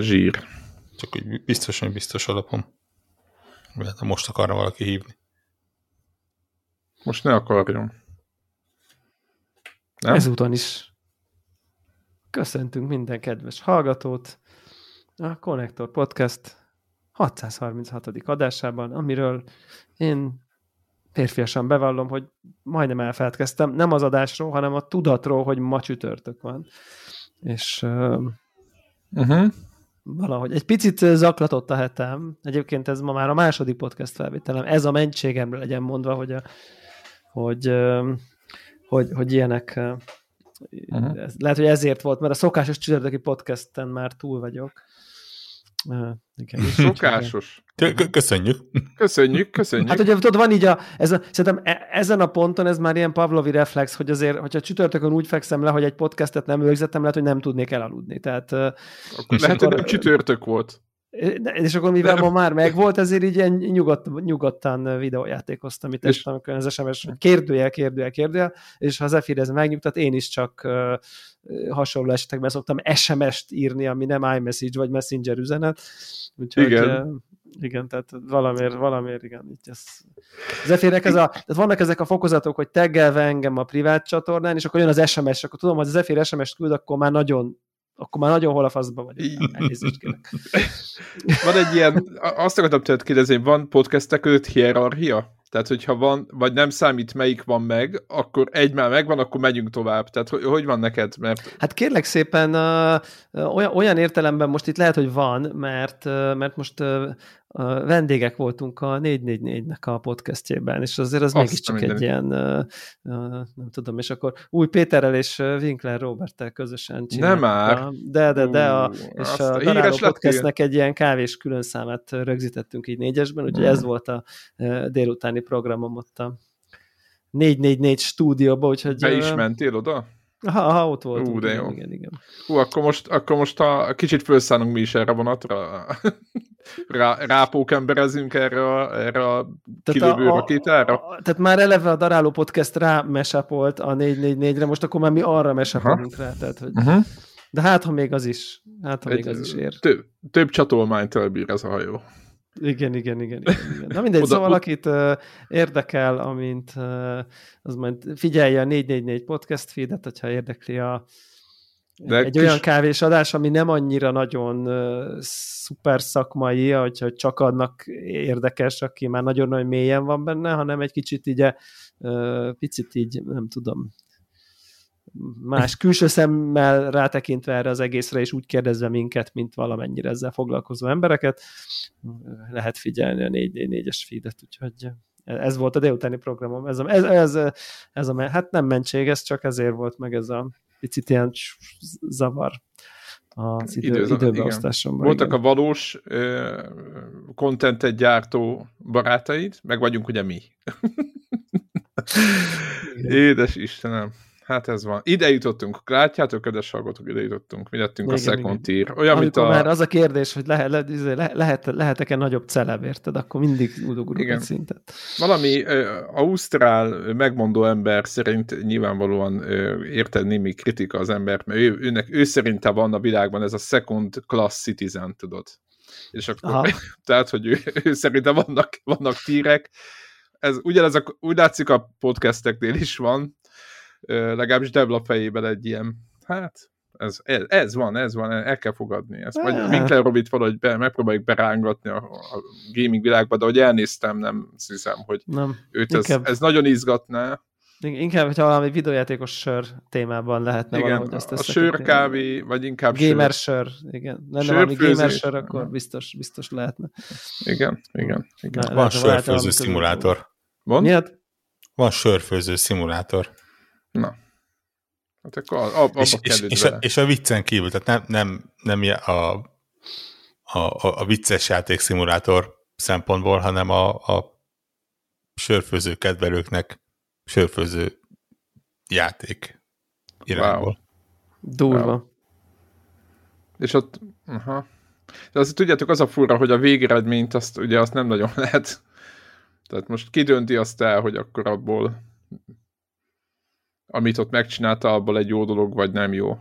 minden zsír. Csak úgy biztos, hogy biztos alapon. Mert most akarna valaki hívni. Most ne akarjon. Nem? Ezúton is köszöntünk minden kedves hallgatót a Connector Podcast 636. adásában, amiről én férfiasan bevallom, hogy majdnem elfeledkeztem, nem az adásról, hanem a tudatról, hogy ma csütörtök van. És uh, uh-huh. Valahogy egy picit zaklatott a hetem. Egyébként ez ma már a második podcast felvételem. Ez a mentségemre legyen mondva, hogy, a, hogy, uh, hogy, hogy ilyenek uh-huh. ez, lehet, hogy ezért volt, mert a szokásos csütörtöki podcasten már túl vagyok. Uh, igen. Szokásos. Köszönjük. Köszönjük, köszönjük. Hát ugye tudod, van így a, ez a, szerintem e, ezen a ponton ez már ilyen Pavlovi reflex, hogy azért, hogyha csütörtökön úgy fekszem le, hogy egy podcastet nem rögzítettem, lehet, hogy nem tudnék elaludni. Tehát, akkor lehet, hogy nem csütörtök volt. És akkor mivel ma már megvolt, ezért így ilyen nyugodt, nyugodtan videójátékoztam itt este, amikor az SMS, hogy kérdőjel, kérdőjel, kérdőjel, és ha Zephyr ez megnyugtat, én is csak uh, hasonló esetekben szoktam SMS-t írni, ami nem iMessage vagy Messenger üzenet. Úgyhogy, igen. Uh, igen, tehát valamiért, valamiért igen. Így ez, Zephyrek ez a, tehát vannak ezek a fokozatok, hogy teggelve engem a privát csatornán, és akkor jön az SMS, akkor tudom, hogy az Zephyr SMS-t küld, akkor már nagyon akkor már nagyon hol a faszba vagyok. Elnézést kérek. Van egy ilyen, azt akartam tőled kérdezni, van podcastek között hierarchia? Tehát, hogyha van, vagy nem számít, melyik van meg, akkor egy már megvan, akkor megyünk tovább. Tehát, hogy, hogy van neked? Mert... Hát kérlek szépen, uh, olyan, olyan értelemben most itt lehet, hogy van, mert, uh, mert most uh, vendégek voltunk a 444-nek a podcastjében, és azért az mégiscsak egy ilyen, nem tudom, és akkor új Péterrel és Winkler Roberttel közösen csináltuk. Nem már! De, de, de, a, és a Daráló Podcastnek egy ilyen kávés külön számát rögzítettünk így négyesben, úgyhogy ez volt a délutáni programom ott a 444 stúdióban, úgyhogy... Be is mentél oda? Ha, ha ott volt. Ú, de jó. Igen, igen. Hú, akkor most, akkor most a, kicsit felszállunk mi is erre vonatra. Rá, rápókemberezünk erre a, erre a kilövő rakétára. A, a, tehát már eleve a Daráló Podcast rá mesapolt a 444-re, most akkor már mi arra mesapolunk rá. Tehát, hogy, uh-huh. De hát, ha még az is, hát, ha Egy, még az is ér. Több, több csatolmányt elbír ez a hajó. Igen, igen, igen. igen, igen. Na mindegy, Oda, szóval akit uh, érdekel, amint uh, az majd figyelje a 444 podcast feedet, hogyha érdekli a de egy kis... olyan kávésadás, ami nem annyira nagyon uh, szuper szakmai, hogy, csak adnak érdekes, aki már nagyon-nagyon mélyen van benne, hanem egy kicsit így, uh, picit így, nem tudom, más külső szemmel rátekintve erre az egészre, és úgy kérdezve minket, mint valamennyire ezzel foglalkozó embereket, lehet figyelni a 4-4-es feedet, úgyhogy ez volt a délutáni programom. Ez, a, ez, ez, ez a, hát nem mentség, ez csak ezért volt meg ez a picit ilyen zavar az idő, Időzön, időbeosztásomban. Voltak igen. a valós kontentet gyártó barátaid, meg vagyunk ugye mi. Édes Istenem. Hát ez van. Ide jutottunk. Látjátok, kedves hallgatók, ide jutottunk. Mi lettünk igen, a second tier. Olyan, mint a... már az a kérdés, hogy lehet, le, izé, le, lehet, lehetek-e nagyobb celeb, érted? Akkor mindig udogulok egy szintet. Valami uh, ausztrál megmondó ember szerint nyilvánvalóan uh, érted némi kritika az embert, mert ő, őnek, ő szerinte van a világban ez a second class citizen, tudod. És akkor, tehát, hogy ő, ő szerinte vannak, vannak tírek, ez ugyanez a, úgy látszik a podcasteknél is van, legalábbis Debla fejében egy ilyen, hát ez, ez, ez van, ez van, el kell fogadni. Ezt vagy Winkler Robit valahogy be, megpróbáljuk berángatni a, a gaming világba, de hogy elnéztem, nem hiszem, hogy nem. őt ez, ez nagyon izgatná. Inkább, hogyha valami videójátékos sör témában lehetne igen, valahogy azt A sörkávé, vagy inkább Gamer sör, sör igen. Lenne valami gamer sör, akkor biztos, biztos lehetne. Igen, igen. igen. Na, van sörfőző szimulátor. Van? Miért? Van sörfőző szimulátor. Na. Hát akkor ab, és, és, és, a, és a viccen kívül, tehát nem, nem, nem a, a, a vicces játékszimulátor szempontból, hanem a, a sörfőző kedvelőknek sörfőző játék irányból. Wow. Durva. Wow. És ott, aha. De azt tudjátok, az a fura, hogy a végeredményt azt ugye azt nem nagyon lehet. Tehát most kidönti azt el, hogy akkor abból amit ott megcsinálta, abból egy jó dolog, vagy nem jó.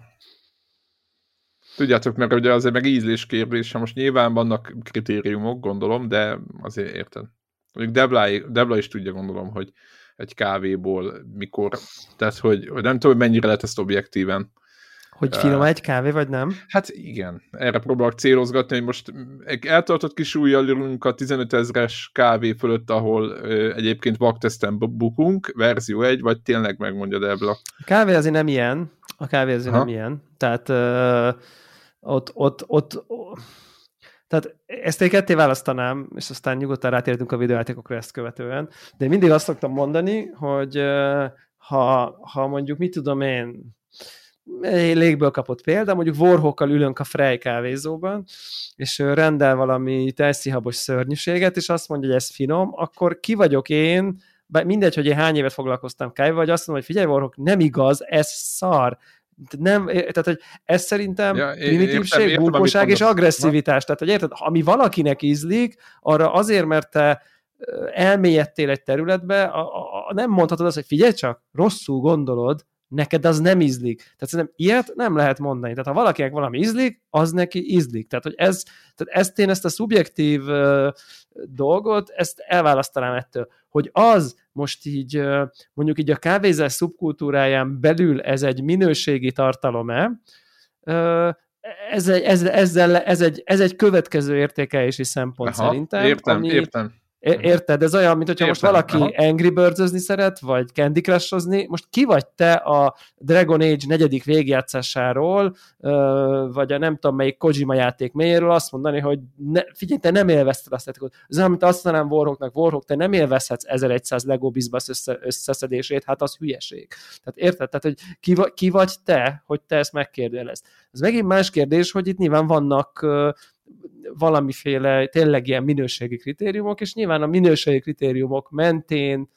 Tudjátok, mert ugye azért meg ízlés kérdése, most nyilván vannak kritériumok, gondolom, de azért érted. Mondjuk Debla, Debla is tudja, gondolom, hogy egy kávéból mikor, tehát hogy, hogy nem tudom, mennyire lehet ezt objektíven hogy finom egy kávé, vagy nem? Hát igen, erre próbálok célozgatni, hogy most eltartott kis újjalunk a 15 ezres kávé fölött, ahol ö, egyébként bakteszten bukunk, verzió 1, vagy tényleg megmondja Debla. A kávé azért nem ilyen, a kávé azért ha? nem ilyen, tehát ö, ott, ott, ott, ott tehát ezt én ketté választanám, és aztán nyugodtan rátérhetünk a videójátékokra ezt követően, de én mindig azt szoktam mondani, hogy ha, ha mondjuk, mit tudom én, légből kapott példa, mondjuk Warhawkkal ülünk a Frey kávézóban, és rendel valami telszihabos szörnyűséget, és azt mondja, hogy ez finom, akkor ki vagyok én, mindegy, hogy én hány évet foglalkoztam kávéval, vagy azt mondom, hogy figyelj, Warhawk, nem igaz, ez szar. Nem, tehát, hogy ez szerintem ja, primitívség, bunkóság és agresszivitás. Tehát, hogy érted, ami valakinek ízlik, arra azért, mert te elmélyedtél egy területbe, a, a, a, nem mondhatod azt, hogy figyelj csak, rosszul gondolod, neked az nem ízlik. Tehát szerintem ilyet nem lehet mondani. Tehát ha valakinek valami ízlik, az neki ízlik. Tehát, hogy ez, tehát ezt én ezt a szubjektív uh, dolgot, ezt elválasztanám ettől. Hogy az most így, uh, mondjuk így a kávézás szubkultúráján belül ez egy minőségi tartalom-e, uh, ez egy, ez, ezzel, ez, egy, ez egy következő értékelési szempont Aha, szerintem. Értem, ami, értem. Érted? Ez olyan, mint hogyha most valaki Aha. Angry birds szeret, vagy Candy crush most ki vagy te a Dragon Age negyedik végjátszásáról, vagy a nem tudom melyik Kojima játék mélyéről azt mondani, hogy ne, figyelj, te nem élvezted azt játékot. Ez olyan, mint azt mondanám Warhawknak, Warhawk, te nem élvezhetsz 1100 Lego Bizbasz össze, összeszedését, hát az hülyeség. Tehát érted? Tehát, hogy ki, ki vagy te, hogy te ezt megkérdőjelezd. Ez megint más kérdés, hogy itt nyilván vannak valamiféle tényleg ilyen minőségi kritériumok, és nyilván a minőségi kritériumok mentén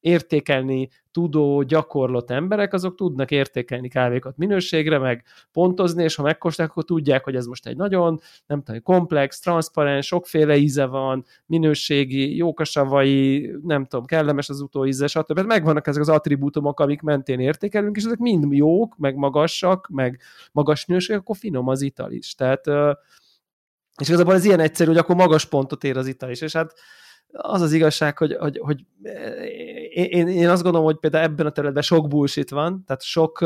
értékelni tudó, gyakorlott emberek, azok tudnak értékelni kávékat minőségre, meg pontozni, és ha megkóstolják, akkor tudják, hogy ez most egy nagyon, nem tudom, komplex, transzparens, sokféle íze van, minőségi, jók a savai, nem tudom, kellemes az utóíze, stb. Megvannak ezek az attribútumok, amik mentén értékelünk, és ezek mind jók, meg magasak, meg magas minőség, akkor finom az ital is. Tehát és igazából ez ilyen egyszerű, hogy akkor magas pontot ér az ital is, és hát az az igazság, hogy, hogy, hogy én, én azt gondolom, hogy például ebben a területben sok bullshit van, tehát sok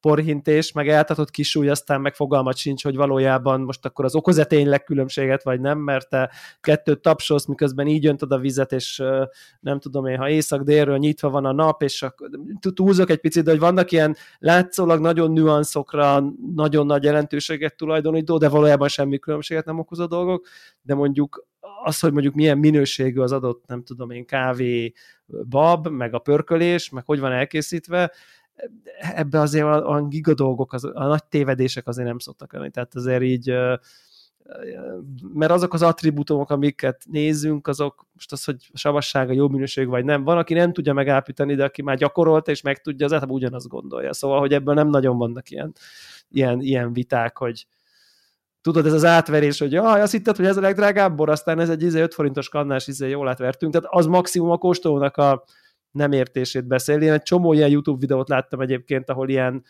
porhintés, meg eltartott kisúly, aztán meg fogalmat sincs, hogy valójában most akkor az okoz-e tényleg különbséget, vagy nem, mert te kettőt tapsolsz, miközben így öntöd a vizet, és nem tudom én, ha észak-délről nyitva van a nap, és akkor túlzok egy picit, de hogy vannak ilyen látszólag nagyon nüanszokra nagyon nagy jelentőséget tulajdonító, de valójában semmi különbséget nem okozó dolgok, de mondjuk az, hogy mondjuk milyen minőségű az adott, nem tudom én, kávé, bab, meg a pörkölés, meg hogy van elkészítve, ebbe azért a giga dolgok, az, a nagy tévedések azért nem szoktak lenni. Tehát azért így mert azok az attribútumok, amiket nézzünk, azok most az, hogy savassága jó minőség vagy nem. Van, aki nem tudja megállapítani, de aki már gyakorolta és meg tudja, az általában ugyanazt gondolja. Szóval, hogy ebből nem nagyon vannak ilyen, ilyen, ilyen viták, hogy tudod, ez az átverés, hogy jaj, azt hitted, hogy ez a legdrágább bor, aztán ez egy 5 izé forintos kannás, izé jól átvertünk. Tehát az maximum a kóstolónak a, nem értését beszél. Én egy csomó ilyen YouTube videót láttam egyébként, ahol ilyen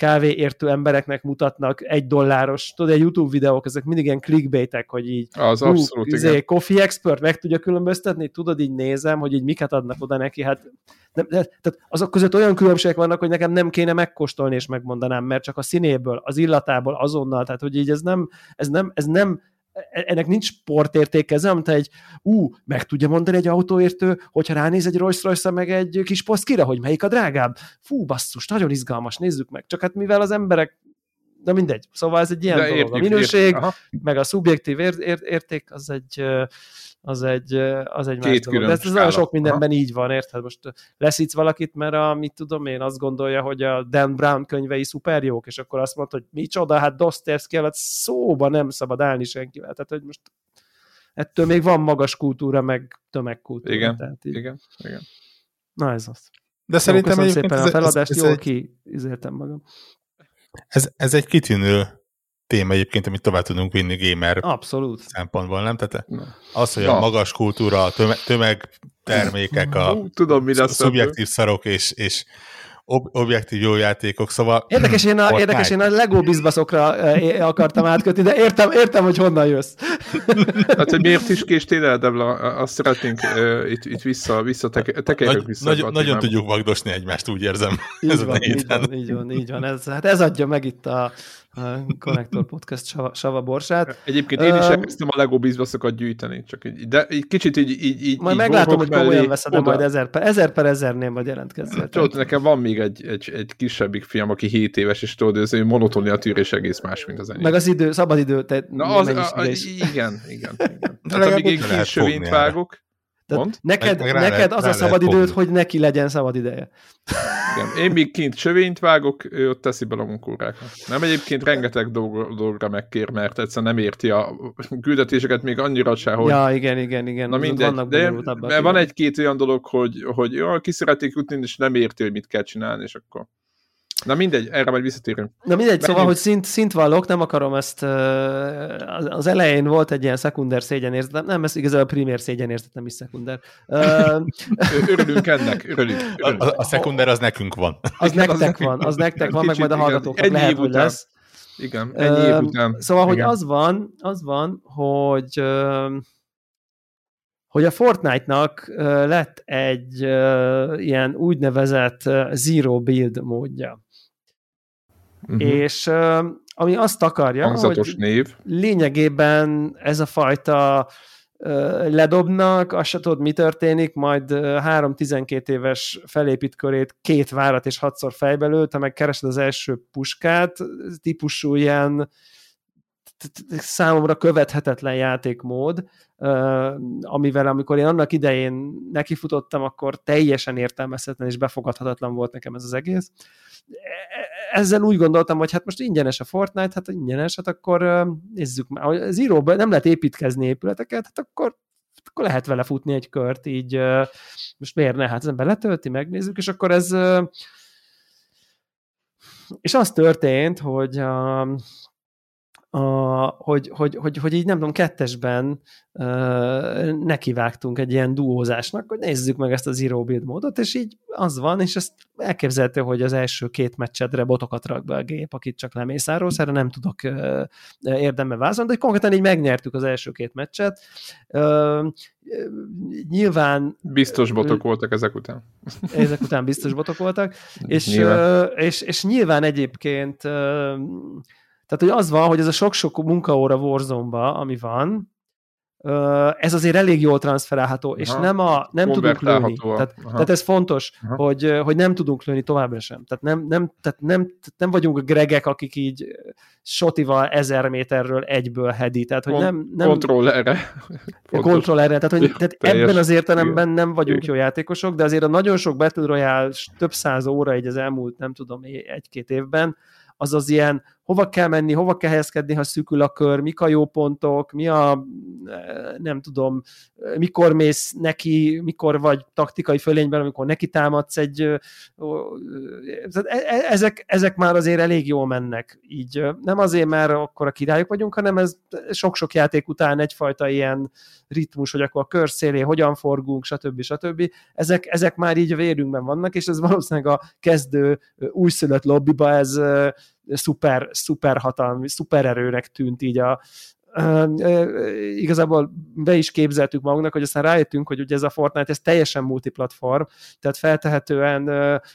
kávéértő embereknek mutatnak egy dolláros, tudod, egy YouTube videók, ezek mindig ilyen clickbaitek, hogy így az hú, abszolút, izé, igen. Coffee Expert meg tudja különböztetni, tudod, így nézem, hogy így miket adnak oda neki, hát nem, de, tehát azok között olyan különbségek vannak, hogy nekem nem kéne megkóstolni és megmondanám, mert csak a színéből, az illatából, azonnal, tehát hogy így ez nem, ez nem, ez nem ennek nincs sportértéke, ez nem, egy, ú, meg tudja mondani egy autóértő, hogyha ránéz egy Rolls royce meg egy kis poszkira, hogy melyik a drágább. Fú, basszus, nagyon izgalmas, nézzük meg. Csak hát mivel az emberek de mindegy. Szóval ez egy ilyen De dolog. Értjük, a minőség, értjük. meg a szubjektív ér, ér, érték, az egy, az egy, az egy Két más dolog. De ez, ez nagyon sok mindenben Aha. így van, érted? Most leszítsz valakit, mert a, mit tudom én, azt gondolja, hogy a Dan Brown könyvei szuper jók, és akkor azt mondta, hogy micsoda, hát Dostoyevsky alatt szóba nem szabad állni senkivel. Tehát, hogy most ettől még van magas kultúra, meg tömegkultúra. Igen, tehát így. igen, igen. Na ez az. De jó, szerintem köszönöm szépen ez, a feladást, ez, ez jól egy... kiizéltem magam. Ez, ez egy kitűnő téma egyébként, amit tovább tudunk vinni gamer Abszolút. szempontból, nem? Tehát az, hogy a magas kultúra, a tömeg, tömegtermékek, a Tudom, mi lesz szubjektív szarok és, és ob- objektív jó játékok, szóval... Érdekes, én a, érdekes, én a Lego bizbaszokra akartam átkötni, de értem, értem, hogy honnan jössz. hát, hogy miért is késtél el, Debla? Azt szeretnénk uh, itt, itt vissza, vissza teke, Nagy, vissza. Nagyon, nagyon tudjuk magdosni egymást, úgy érzem. Így ez van, így van, így van, így van. Ez, hát ez adja meg itt a Connector Podcast Sava, Sava Borsát. Egyébként én is elkezdtem a Lego bizbaszokat gyűjteni, csak így, de így kicsit így, így, így Majd így meglátom, hogy komolyan veszed, de majd ezer per, ezer per ezernél majd jelentkezzel. Tudod, nekem van még egy, egy, egy kisebbik fiam, aki 7 éves, és tudod, az ő monotónia tűrés egész más, mint az enyém. Meg az idő, szabad idő, te Na az, a, a, igen, igen, igen. De hát, amíg én kis vágok, Mond? Neked, meg, meg neked az a szabad időd, hogy neki legyen szabad ideje. Igen. Én még kint sövényt vágok, ő ott teszi be a munkórákat. Nem egyébként rengeteg dolg, dolgra megkér, mert egyszerűen nem érti a küldetéseket még annyira se, hogy... Ja, igen, igen, igen. Na mindegy, de mert van egy-két olyan dolog, hogy, hogy jó, ki szeretnék jutni, és nem érti, hogy mit kell csinálni, és akkor Na mindegy, erre majd visszatérünk. Na mindegy, Menjünk. szóval, hogy szint, szint vallok, nem akarom ezt, az elején volt egy ilyen szekunder szégyenérzetem, nem, ez igazából a primér szégyenérzetem is szekunder. örülünk ennek, örülünk. örülünk. A, a szekunder az nekünk van. Az igen, nektek az van, az nektek van, meg majd a hallgatóknak lehet, hogy lesz. Igen, ennyi év után. Szóval, hogy az van, az van, hogy hogy a Fortnite-nak lett egy ilyen úgynevezett zero build módja. Uh-huh. És ami azt akarja, Hangzatos hogy név. lényegében ez a fajta ledobnak, azt se tudod, mi történik, majd 3-12 éves felépít körét két várat és hatszor fejbelül, te meg keresed az első puskát, típusú ilyen számomra követhetetlen játékmód, amivel amikor én annak idején nekifutottam, akkor teljesen értelmezhetetlen és befogadhatatlan volt nekem ez az egész. Ezzel úgy gondoltam, hogy hát most ingyenes a Fortnite, hát ingyenes, hát akkor nézzük már, hogy íróban nem lehet építkezni épületeket, hát akkor akkor lehet vele futni egy kört, így most miért ne? Hát az ember letölti, megnézzük, és akkor ez és az történt, hogy a, hogy, hogy, hogy, hogy így nem tudom, kettesben uh, nekivágtunk egy ilyen duózásnak, hogy nézzük meg ezt a zero build módot, és így az van, és ezt elképzelhető, hogy az első két meccsedre botokat rak be a gép, akit csak lemészárolsz, erre nem tudok uh, érdembe vázolni, de konkrétan így megnyertük az első két meccset. Uh, nyilván... Biztos botok voltak ezek után. Ezek után biztos botok voltak, és, nyilván. És, és nyilván egyébként tehát, hogy az van, hogy ez a sok-sok munkaóra warzone ami van, ez azért elég jól transferálható, és Aha. nem, a, nem tudunk lőni. Tehát, tehát ez fontos, hogy, hogy nem tudunk lőni továbbra sem. Tehát nem, nem, tehát nem, tehát nem vagyunk gregek, akik így sotival ezer méterről egyből hedi. Tehát, hogy nem, nem, kontrollerre. Kontrollerre. Tehát, hogy, tehát ebben az értelemben nem vagyunk jó játékosok, de azért a nagyon sok Battle Royale több száz óra egy az elmúlt, nem tudom, egy-két évben, az az ilyen, hova kell menni, hova kell helyezkedni, ha szűkül a kör, mik a jó pontok, mi a, nem tudom, mikor mész neki, mikor vagy taktikai fölényben, amikor neki támadsz egy, e, e, ezek, ezek már azért elég jól mennek. Így nem azért, mert akkor a királyok vagyunk, hanem ez sok-sok játék után egyfajta ilyen ritmus, hogy akkor a kör szélé hogyan forgunk, stb. stb. Ezek, ezek már így a vérünkben vannak, és ez valószínűleg a kezdő újszülött lobbiba ez szuper, szuper hatalmi, szuper erőnek tűnt így a, igazából be is képzeltük magunknak, hogy aztán rájöttünk, hogy ugye ez a Fortnite, ez teljesen multiplatform, tehát feltehetően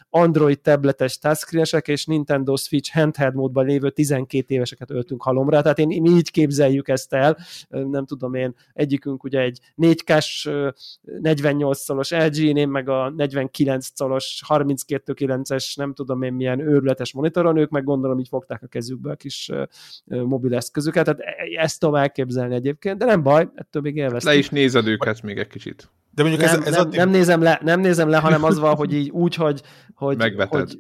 Android tabletes touchscreenesek és Nintendo Switch handheld módban lévő 12 éveseket öltünk halomra, tehát én mi így képzeljük ezt el, nem tudom én, egyikünk ugye egy 4K-s 48 szolos LG, én meg a 49 szolos 32.9-es nem tudom én milyen őrületes monitoron, ők meg gondolom így fogták a kezükbe a kis mobileszközüket, tehát e, ezt tudom elképzelni egyébként, de nem baj, ettől még élveztem. Le is nézed őket még egy kicsit. De mondjuk nem, ez, ez nem, addig... nem, nézem le, nem nézem le, hanem az van, hogy így úgy, hogy, hogy, Megveted. hogy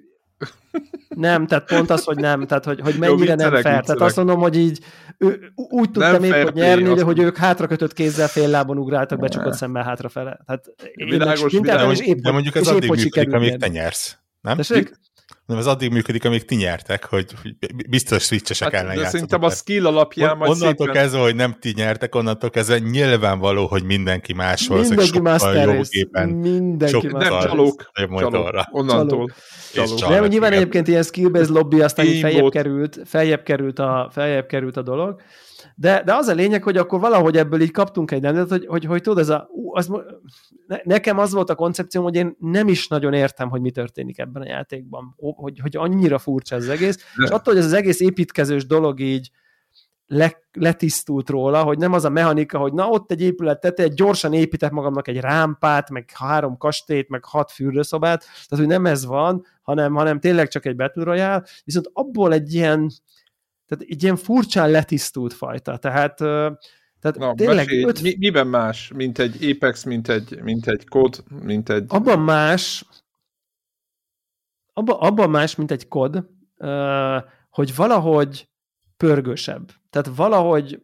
nem, tehát pont az, hogy nem, tehát hogy, hogy mennyire Jó, nem fair. Tehát azt mondom, hogy így ő, úgy tudtam épp, hogy nyerni, de hogy ők hátrakötött kézzel fél lábon ugráltak becsukott szemmel hátrafele. Tehát világos, világos, és épp, de mondjuk ez addig működik, amíg te nyersz. Nem? Tessék? Hanem az addig működik, amíg ti nyertek, hogy, biztos switchesek hát, ellen De szerintem a skill alapján majd Onnantól szépen... kezdve, hogy nem ti nyertek, onnantól kezdve nyilvánvaló, hogy mindenki más valószínűleg sokkal jobb gépen, mindenki sok nem csalók, csalók, onnantól. Csalók. Csalók. Nem, nyilván igen. egyébként ilyen skill-based lobby, aztán feljebb került, feljebb került, a, feljebb került a dolog, de, de az a lényeg, hogy akkor valahogy ebből így kaptunk egy rendet, hogy, hogy, hogy tudod, ez a, az, nekem az volt a koncepcióm, hogy én nem is nagyon értem, hogy mi történik ebben a játékban, hogy, hogy annyira furcsa ez az egész, de. és attól, hogy ez az egész építkezős dolog így le, letisztult róla, hogy nem az a mechanika, hogy na ott egy épület tetejét, gyorsan építek magamnak egy rámpát, meg három kastélyt, meg hat fürdőszobát, tehát hogy nem ez van, hanem, hanem tényleg csak egy Battle Royale, viszont abból egy ilyen tehát egy ilyen furcsán letisztult fajta, tehát tehát Na, tényleg mesélj, öt... mi, miben más, mint egy Apex, mint egy, mint egy kod, mint egy... Abban más, abban, más, mint egy kod, hogy valahogy pörgősebb. Tehát valahogy,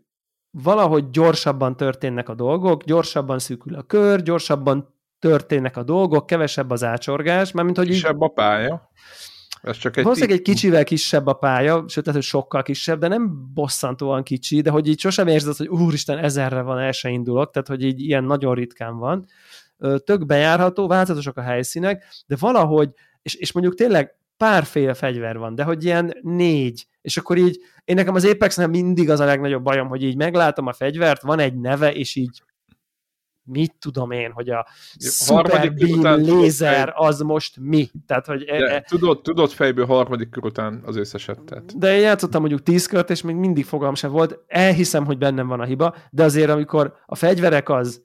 valahogy gyorsabban történnek a dolgok, gyorsabban szűkül a kör, gyorsabban történnek a dolgok, kevesebb az ácsorgás, mert mint hogy így... a pálya. Ez csak egy Valószínűleg egy kicsivel kisebb a pálya, sőt, tehát, hogy sokkal kisebb, de nem bosszantóan kicsi, de hogy így sosem érzed, hogy úristen, ezerre van, el se indulok, tehát hogy így ilyen nagyon ritkán van. Tök bejárható, változatosak a helyszínek, de valahogy, és, és mondjuk tényleg párféle fegyver van, de hogy ilyen négy, és akkor így, én nekem az apex mindig az a legnagyobb bajom, hogy így meglátom a fegyvert, van egy neve, és így mit tudom én, hogy a Super Beam lézer az most mi? Tehát, hogy e, e, tudod, tudod fejből harmadik kör után az összeset. Tehát. De én játszottam mondjuk tíz kört, és még mindig fogalm sem volt. Elhiszem, hogy bennem van a hiba, de azért amikor a fegyverek az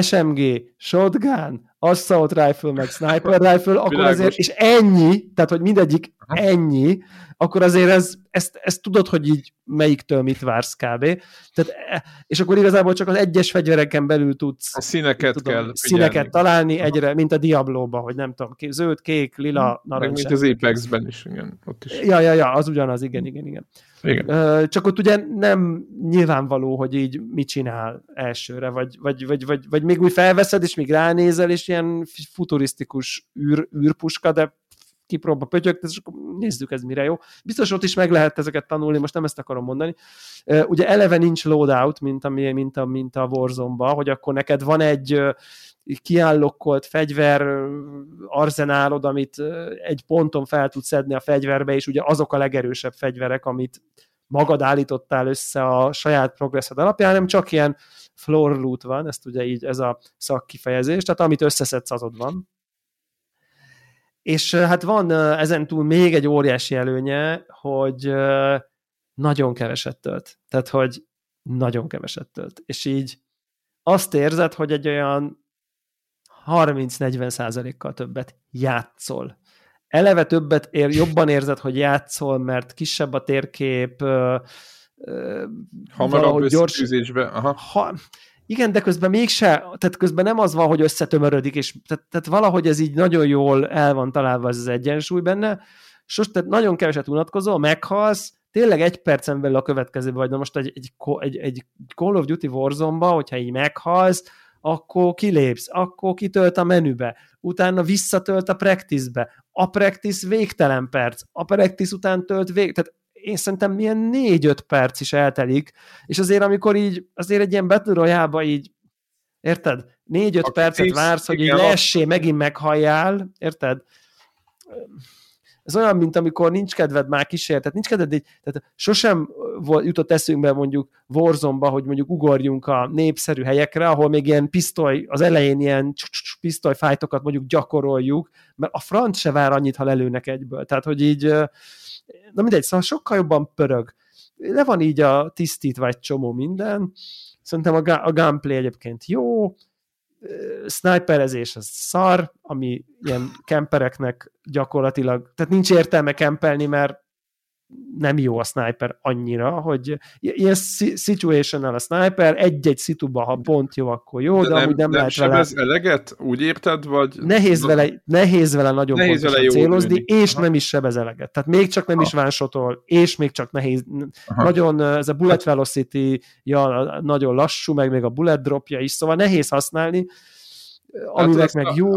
SMG, shotgun, assault rifle, meg sniper rifle, akkor Világos. azért, és ennyi, tehát hogy mindegyik ennyi, akkor azért ez, ezt, ezt tudod, hogy így melyiktől mit vársz kb. Tehát, e, és akkor igazából csak az egyes fegyvereken belül tudsz a színeket tudom, kell színeket találni egyre, mint a Diablo-ba, hogy nem tudom, zöld, kék, lila, narancs. Mint az Apex-ben is, igen. Ott is. Ja, ja, ja, az ugyanaz, igen, igen, igen. igen. Csak ott ugye nem nyilvánvaló, hogy így mit csinál elsőre, vagy, vagy, vagy, vagy, vagy még úgy felveszed, és még ránézel, és ilyen futurisztikus űr, űrpuska, de kipróba pötyögt, és akkor nézzük ez mire jó. Biztos ott is meg lehet ezeket tanulni, most nem ezt akarom mondani. Ugye eleve nincs loadout, mint a, mint a, mint a Warzone-ba, hogy akkor neked van egy kiállokkolt fegyver arzenálod, amit egy ponton fel tudsz szedni a fegyverbe, és ugye azok a legerősebb fegyverek, amit magad állítottál össze a saját progresszed alapján, nem csak ilyen floor loot van, ezt ugye így ez a szakkifejezés, tehát amit összeszedsz, azod van. És hát van ezen túl még egy óriási előnye, hogy nagyon keveset tölt. Tehát, hogy nagyon keveset tölt. És így azt érzed, hogy egy olyan 30-40 százalékkal többet játszol. Eleve többet ér, jobban érzed, hogy játszol, mert kisebb a térkép, Hamarabb gyors... Aha. Ha, igen, de közben mégse, tehát közben nem az van, hogy összetömörödik, és tehát, tehát valahogy ez így nagyon jól el van találva ez az egyensúly benne, sos, tehát nagyon keveset unatkozol, meghalsz, tényleg egy percen belül a következőbe vagy, na most egy, egy, egy, egy Call of Duty Warzone-ba, hogyha így meghalsz, akkor kilépsz, akkor kitölt a menübe, utána visszatölt a practice-be, a practice végtelen perc, a practice után tölt vég, tehát én szerintem milyen négy-öt perc is eltelik, és azért amikor így, azért egy ilyen Battle royale így, érted? Négy-öt percet tíz, vársz, hogy így leessé, megint meghalljál, érted? Ez olyan, mint amikor nincs kedved már tehát nincs kedved, így, tehát sosem volt, jutott eszünkbe mondjuk Warzone-ba, hogy mondjuk ugorjunk a népszerű helyekre, ahol még ilyen pisztoly, az elején ilyen pisztolyfájtokat mondjuk gyakoroljuk, mert a front se vár annyit, ha lelőnek egyből. Tehát, hogy így na mindegy, szóval sokkal jobban pörög. Le van így a tisztítva egy csomó minden, szerintem a, a gunplay egyébként jó, sniperezés az szar, ami ilyen kempereknek gyakorlatilag, tehát nincs értelme kempelni, mert nem jó a sniper annyira, hogy ilyen situational a sniper, egy-egy szituba, ha pont jó, akkor jó, de, de nem, amúgy nem, nem lehet vele... eleget? Úgy érted, vagy... Nehéz vele, nehéz vele nagyon nehéz pontosan vele célozni, tűnik. és Aha. nem is sebez eleget. Tehát még csak nem Aha. is vánsotol, és még csak nehéz. Aha. Nagyon, ez a bullet velocity ja, nagyon lassú, meg még a bullet dropja is, szóval nehéz használni, aminek meg jó...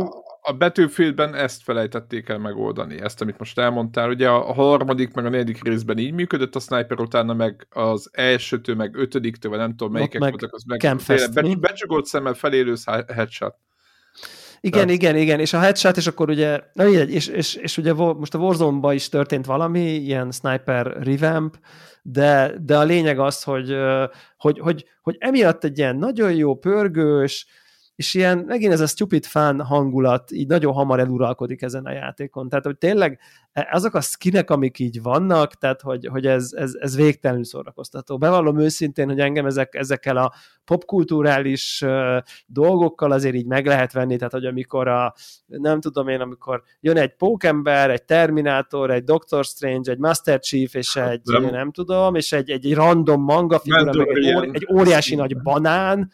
a Battlefieldben ezt felejtették el megoldani, ezt, amit most elmondtál. Ugye a harmadik, meg a negyedik részben így működött, a sniper utána meg az elsőtől, meg ötödiktől, vagy nem tudom melyikek meg voltak, az meg be, szemmel felélősz headshot. Igen, Tehát... igen, igen, és a headshot, és akkor ugye, na így, és, és, és ugye most a warzone is történt valami, ilyen sniper revamp, de, de a lényeg az, hogy, hogy, hogy, hogy emiatt egy ilyen nagyon jó, pörgős, és ilyen, megint ez a stupid fan hangulat így nagyon hamar eluralkodik ezen a játékon. Tehát, hogy tényleg e, azok a skinek, amik így vannak, tehát, hogy, hogy ez, ez, ez végtelenül szórakoztató. Bevallom őszintén, hogy engem ezek, ezekkel a popkulturális uh, dolgokkal azért így meg lehet venni, tehát, hogy amikor a, nem tudom én, amikor jön egy pókember, egy Terminátor, egy Doctor Strange, egy Master Chief, és egy, nem, nem tudom, és egy, egy, egy random manga figura, meg egy, óri, egy óriási nagy banán,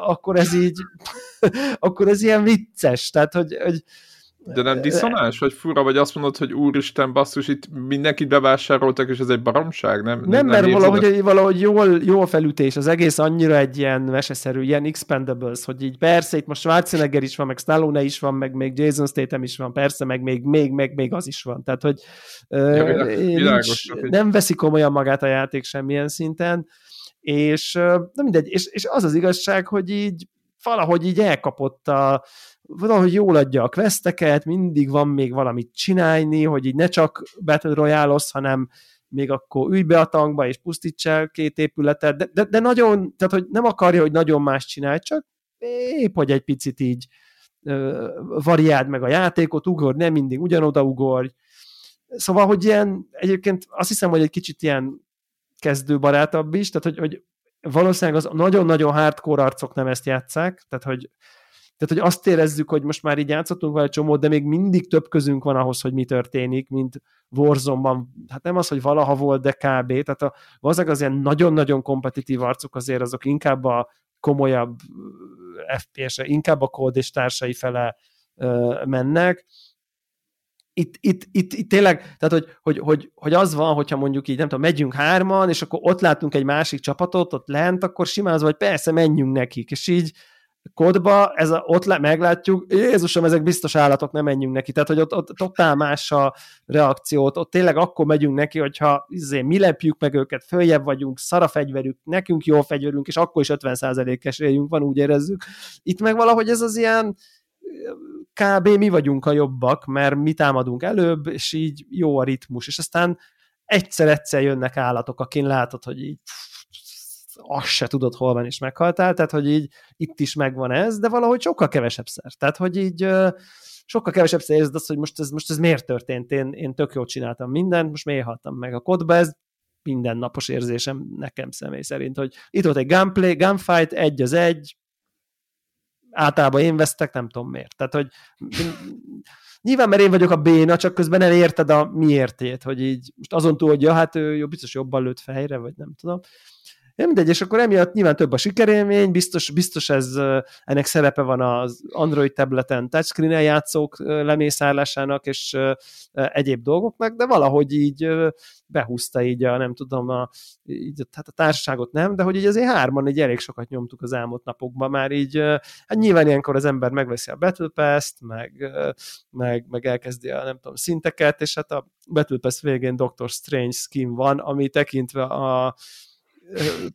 akkor ez így, akkor ez ilyen vicces, tehát hogy, hogy de nem diszonás, vagy fura, vagy azt mondod, hogy úristen, basszus, itt mindenkit bevásároltak, és ez egy baromság? Nem, nem, nem mert valahogy, valahogy jól, jól felütés, az egész annyira egy ilyen meseszerű, ilyen expendables, hogy így persze, itt most Schwarzenegger is van, meg Stallone is van, meg még Jason Statham is van, persze, meg még, még, meg még az is van. Tehát, hogy ja, világos, nincs, világos, nem veszi komolyan magát a játék semmilyen szinten, és na mindegy, és, és az az igazság, hogy így valahogy így elkapott a, valahogy jól adja a questeket, mindig van még valamit csinálni, hogy így ne csak Battle royale hanem még akkor ülj be a tankba és pusztíts el két épületet, de, de, de nagyon, tehát hogy nem akarja, hogy nagyon más csinálj, csak épp, hogy egy picit így ö, variáld meg a játékot, ugor, nem mindig ugyanoda ugorj. Szóval, hogy ilyen, egyébként azt hiszem, hogy egy kicsit ilyen kezdőbarátabb is, tehát hogy, hogy valószínűleg az nagyon-nagyon hardcore arcok nem ezt játszák, tehát hogy, tehát hogy azt érezzük, hogy most már így játszottunk vele csomót, de még mindig több közünk van ahhoz, hogy mi történik, mint Warzone-ban. Hát nem az, hogy valaha volt, de kb. Tehát a, valószínűleg az ilyen nagyon-nagyon kompetitív arcok azért azok inkább a komolyabb FPS-re, inkább a kód és társai fele ö, mennek, itt, itt, itt, itt tényleg, tehát hogy, hogy, hogy, hogy az van, hogyha mondjuk így, nem tudom, megyünk hárman, és akkor ott látunk egy másik csapatot, ott lent, akkor simán az, hogy persze, menjünk nekik, és így kodba, ez a, ott le, meglátjuk, Jézusom, ezek biztos állatok, nem menjünk neki. Tehát, hogy ott, ott totál más a reakciót, ott tényleg akkor megyünk neki, hogyha izé, mi lepjük meg őket, följebb vagyunk, szara fegyverük, nekünk jó fegyverünk, és akkor is 50%-es éljünk van, úgy érezzük. Itt meg valahogy ez az ilyen, kb. mi vagyunk a jobbak, mert mi támadunk előbb, és így jó a ritmus, és aztán egyszer-egyszer jönnek állatok, akin látod, hogy így azt se tudod, hol van, és meghaltál, tehát, hogy így itt is megvan ez, de valahogy sokkal kevesebb szer. Tehát, hogy így sokkal kevesebb szer érzed azt, hogy most ez, most ez miért történt, én, én tök jól csináltam mindent, most miért haltam meg a kodba, ez mindennapos érzésem nekem személy szerint, hogy itt volt egy gunplay, gunfight, egy az egy, általában én vesztek, nem tudom miért. Tehát, hogy nyilván, mert én vagyok a béna, csak közben nem érted a miértét, hogy így most azon túl, hogy ja, hát ő jó, biztos jobban lőtt fejre, vagy nem tudom. Nem mindegy, és akkor emiatt nyilván több a sikerélmény, biztos, biztos ez, ennek szerepe van az Android tableten touchscreen játszók lemészárlásának és egyéb dolgoknak, de valahogy így behúzta így a, nem tudom, a, így, hát a társaságot nem, de hogy így azért hárman így elég sokat nyomtuk az elmúlt napokban már így, hát nyilván ilyenkor az ember megveszi a Battle Pass-t, meg, meg, meg elkezdi a nem tudom, szinteket, és hát a Battle Pass végén Doctor Strange skin van, ami tekintve a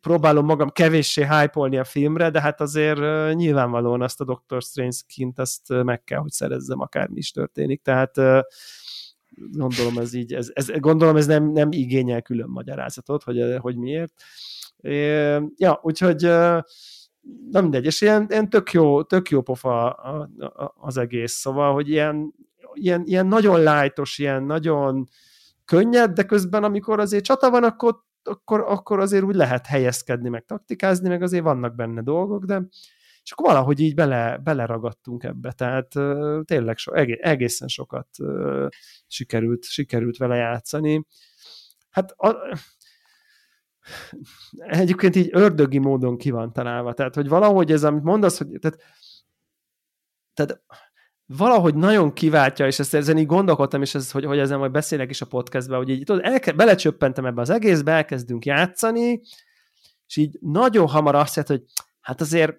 próbálom magam kevéssé hype a filmre, de hát azért nyilvánvalóan azt a Doctor Strange kint azt meg kell, hogy szerezzem, akármi is történik, tehát gondolom ez így, ez, ez, gondolom ez nem, nem igényel külön magyarázatot, hogy, hogy miért. Ja, úgyhogy nem mindegy, és ilyen, ilyen tök, jó, tök jó pofa az egész, szóval, hogy ilyen, ilyen, ilyen nagyon lájtos, ilyen nagyon könnyed, de közben amikor azért csata van, akkor akkor, akkor azért úgy lehet helyezkedni, meg taktikázni, meg azért vannak benne dolgok, de és akkor valahogy így bele, beleragadtunk ebbe, tehát tényleg so, egészen sokat sikerült, sikerült vele játszani. Hát a, egyébként így ördögi módon ki van találva, tehát hogy valahogy ez, amit mondasz, hogy tehát, tehát valahogy nagyon kiváltja, és ezt ezen így gondolkodtam, és ez, hogy, hogy ezen majd beszélek is a podcastben, hogy így tudod, elke, belecsöppentem ebbe az egészbe, elkezdünk játszani, és így nagyon hamar azt jött, hogy hát azért,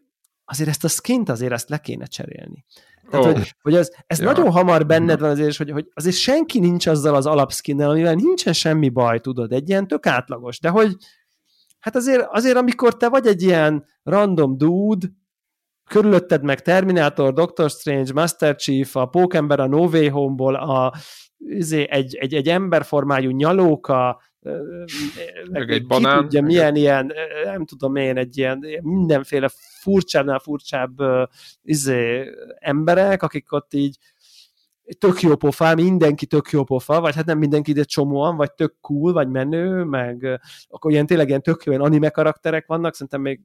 azért ezt a skint azért ezt le kéne cserélni. Tehát, oh. hogy, hogy ez, ez ja. nagyon hamar benned van azért, hogy, hogy azért senki nincs azzal az alapskinnel, amivel nincsen semmi baj, tudod, egy ilyen tök átlagos, de hogy hát azért, azért amikor te vagy egy ilyen random dude, körülötted meg Terminator, Doctor Strange, Master Chief, a Pókember a No Way Home-ból, a, izé, egy, egy, egy emberformájú nyalóka, meg egy banán. Tudja, milyen ilyen, nem tudom én, egy ilyen mindenféle furcsábbnál furcsább izé, emberek, akik ott így tök jó pofa, mindenki tök jó pofa, vagy hát nem mindenki, de csomóan, vagy tök cool, vagy menő, meg akkor ilyen tényleg ilyen tök jó ilyen anime karakterek vannak, szerintem még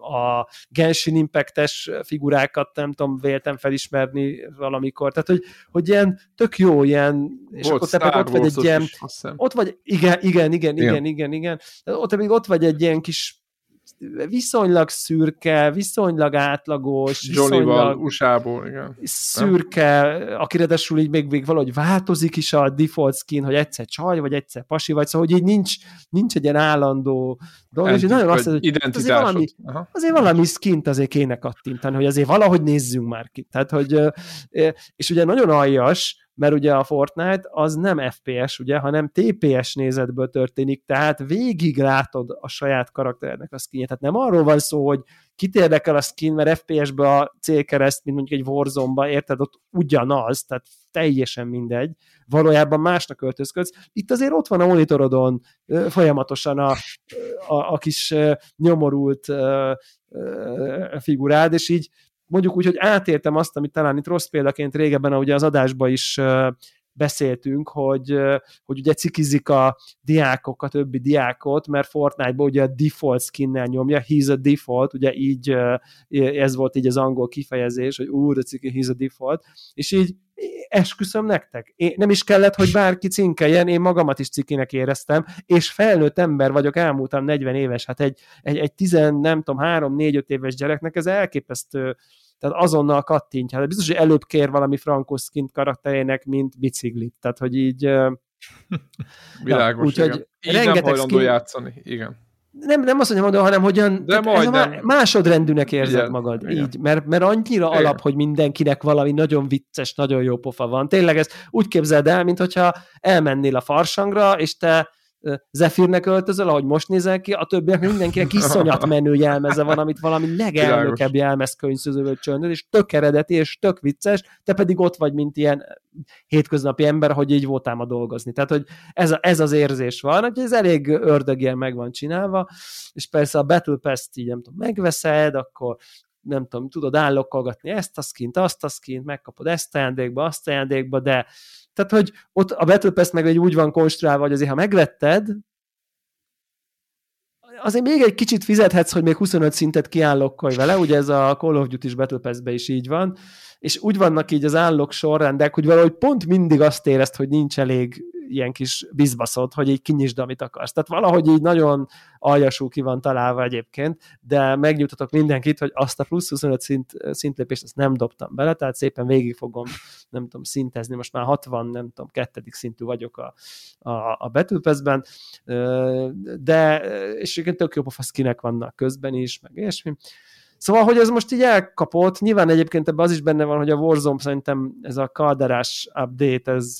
a Genshin Impact-es figurákat nem tudom, véltem felismerni valamikor. Tehát, hogy, hogy ilyen tök jó, ilyen, és Volt, akkor te meg ott vagy egy ilyen, is, ott vagy, igen, igen, igen, igen, igen, igen, igen. Ott még ott vagy egy ilyen kis viszonylag szürke, viszonylag átlagos, viszonylag USA-ból, igen. Szürke, aki ráadásul így még, még valahogy változik is a default skin, hogy egyszer csaj, vagy egyszer pasi, vagy szóval, hogy így nincs, nincs egy ilyen állandó dolog, és nagyon azt hogy azért valami, azért valami skint azért kéne kattintani, hogy azért valahogy nézzünk már ki. Tehát, hogy, és ugye nagyon aljas, mert ugye a Fortnite az nem FPS, ugye, hanem TPS nézetből történik, tehát végig látod a saját karakterednek a skinjét. Tehát nem arról van szó, hogy kit érdekel a skin, mert FPS-be a célkereszt, mint mondjuk egy warzone érted, ott ugyanaz, tehát teljesen mindegy, valójában másnak öltözködsz. Itt azért ott van a monitorodon folyamatosan a, a, a kis nyomorult figurád, és így mondjuk úgy, hogy átértem azt, amit talán itt rossz példaként régebben, ugye az adásban is beszéltünk, hogy, hogy ugye cikizik a diákok, a többi diákot, mert Fortnite-ban ugye a default skinnel nyomja, he's a default, ugye így ez volt így az angol kifejezés, hogy úr, de ciki, he's a default, és így esküszöm nektek, én, nem is kellett, hogy bárki cinkeljen, én magamat is cikinek éreztem, és felnőtt ember vagyok, elmúltam 40 éves, hát egy, egy, egy 10, nem tudom, 3-4-5 éves gyereknek ez elképesztő tehát azonnal kattintja. De biztos, hogy előbb kér valami Frankoszkint karakterének, mint biciklit. Tehát, hogy így... Világos, úgyhogy igen. Így nem hajlandó skin... játszani, igen. Nem, nem azt mondom, hanem hogyan De nem. másodrendűnek érzed igen, magad. Igen. Így, mert, mert annyira igen. alap, hogy mindenkinek valami nagyon vicces, nagyon jó pofa van. Tényleg ezt úgy képzeld el, mint hogyha elmennél a farsangra, és te Zephyr-nek öltözöl, ahogy most nézel ki, a többiek mindenkinek iszonyat menő jelmeze van, amit valami legelnökebb jelmezkönyvszözővel csöndöd, és tök eredeti, és tök vicces, te pedig ott vagy, mint ilyen hétköznapi ember, hogy így voltál ma dolgozni. Tehát, hogy ez, a, ez az érzés van, hogy ez elég ördögien meg van csinálva, és persze a Battle Pass-t így nem tudom, megveszed, akkor nem tudom, tudod állokkolgatni ezt a skint, azt a skint, megkapod ezt ajándékba, azt ajándékba, de tehát, hogy ott a Battle Pass meg egy úgy van konstruálva, hogy azért, ha megvetted, azért még egy kicsit fizethetsz, hogy még 25 szintet kiállokkolj vele, ugye ez a Call of Duty-s Battle Pass-be is így van, és úgy vannak így az állok sorrendek, hogy valahogy pont mindig azt érezt, hogy nincs elég ilyen kis bizbaszod, hogy így kinyisd, amit akarsz. Tehát valahogy így nagyon aljasú ki van találva egyébként, de megnyugtatok mindenkit, hogy azt a plusz 25 szint, szintlépést azt nem dobtam bele, tehát szépen végig fogom, nem tudom, szintezni, most már 60, nem tudom, kettedik szintű vagyok a, a, a betűpezben, de és igen, tök jó pofaszkinek vannak közben is, meg ilyesmi. Szóval, hogy ez most így elkapott, nyilván egyébként ebben az is benne van, hogy a Warzone szerintem ez a kalderás update, ez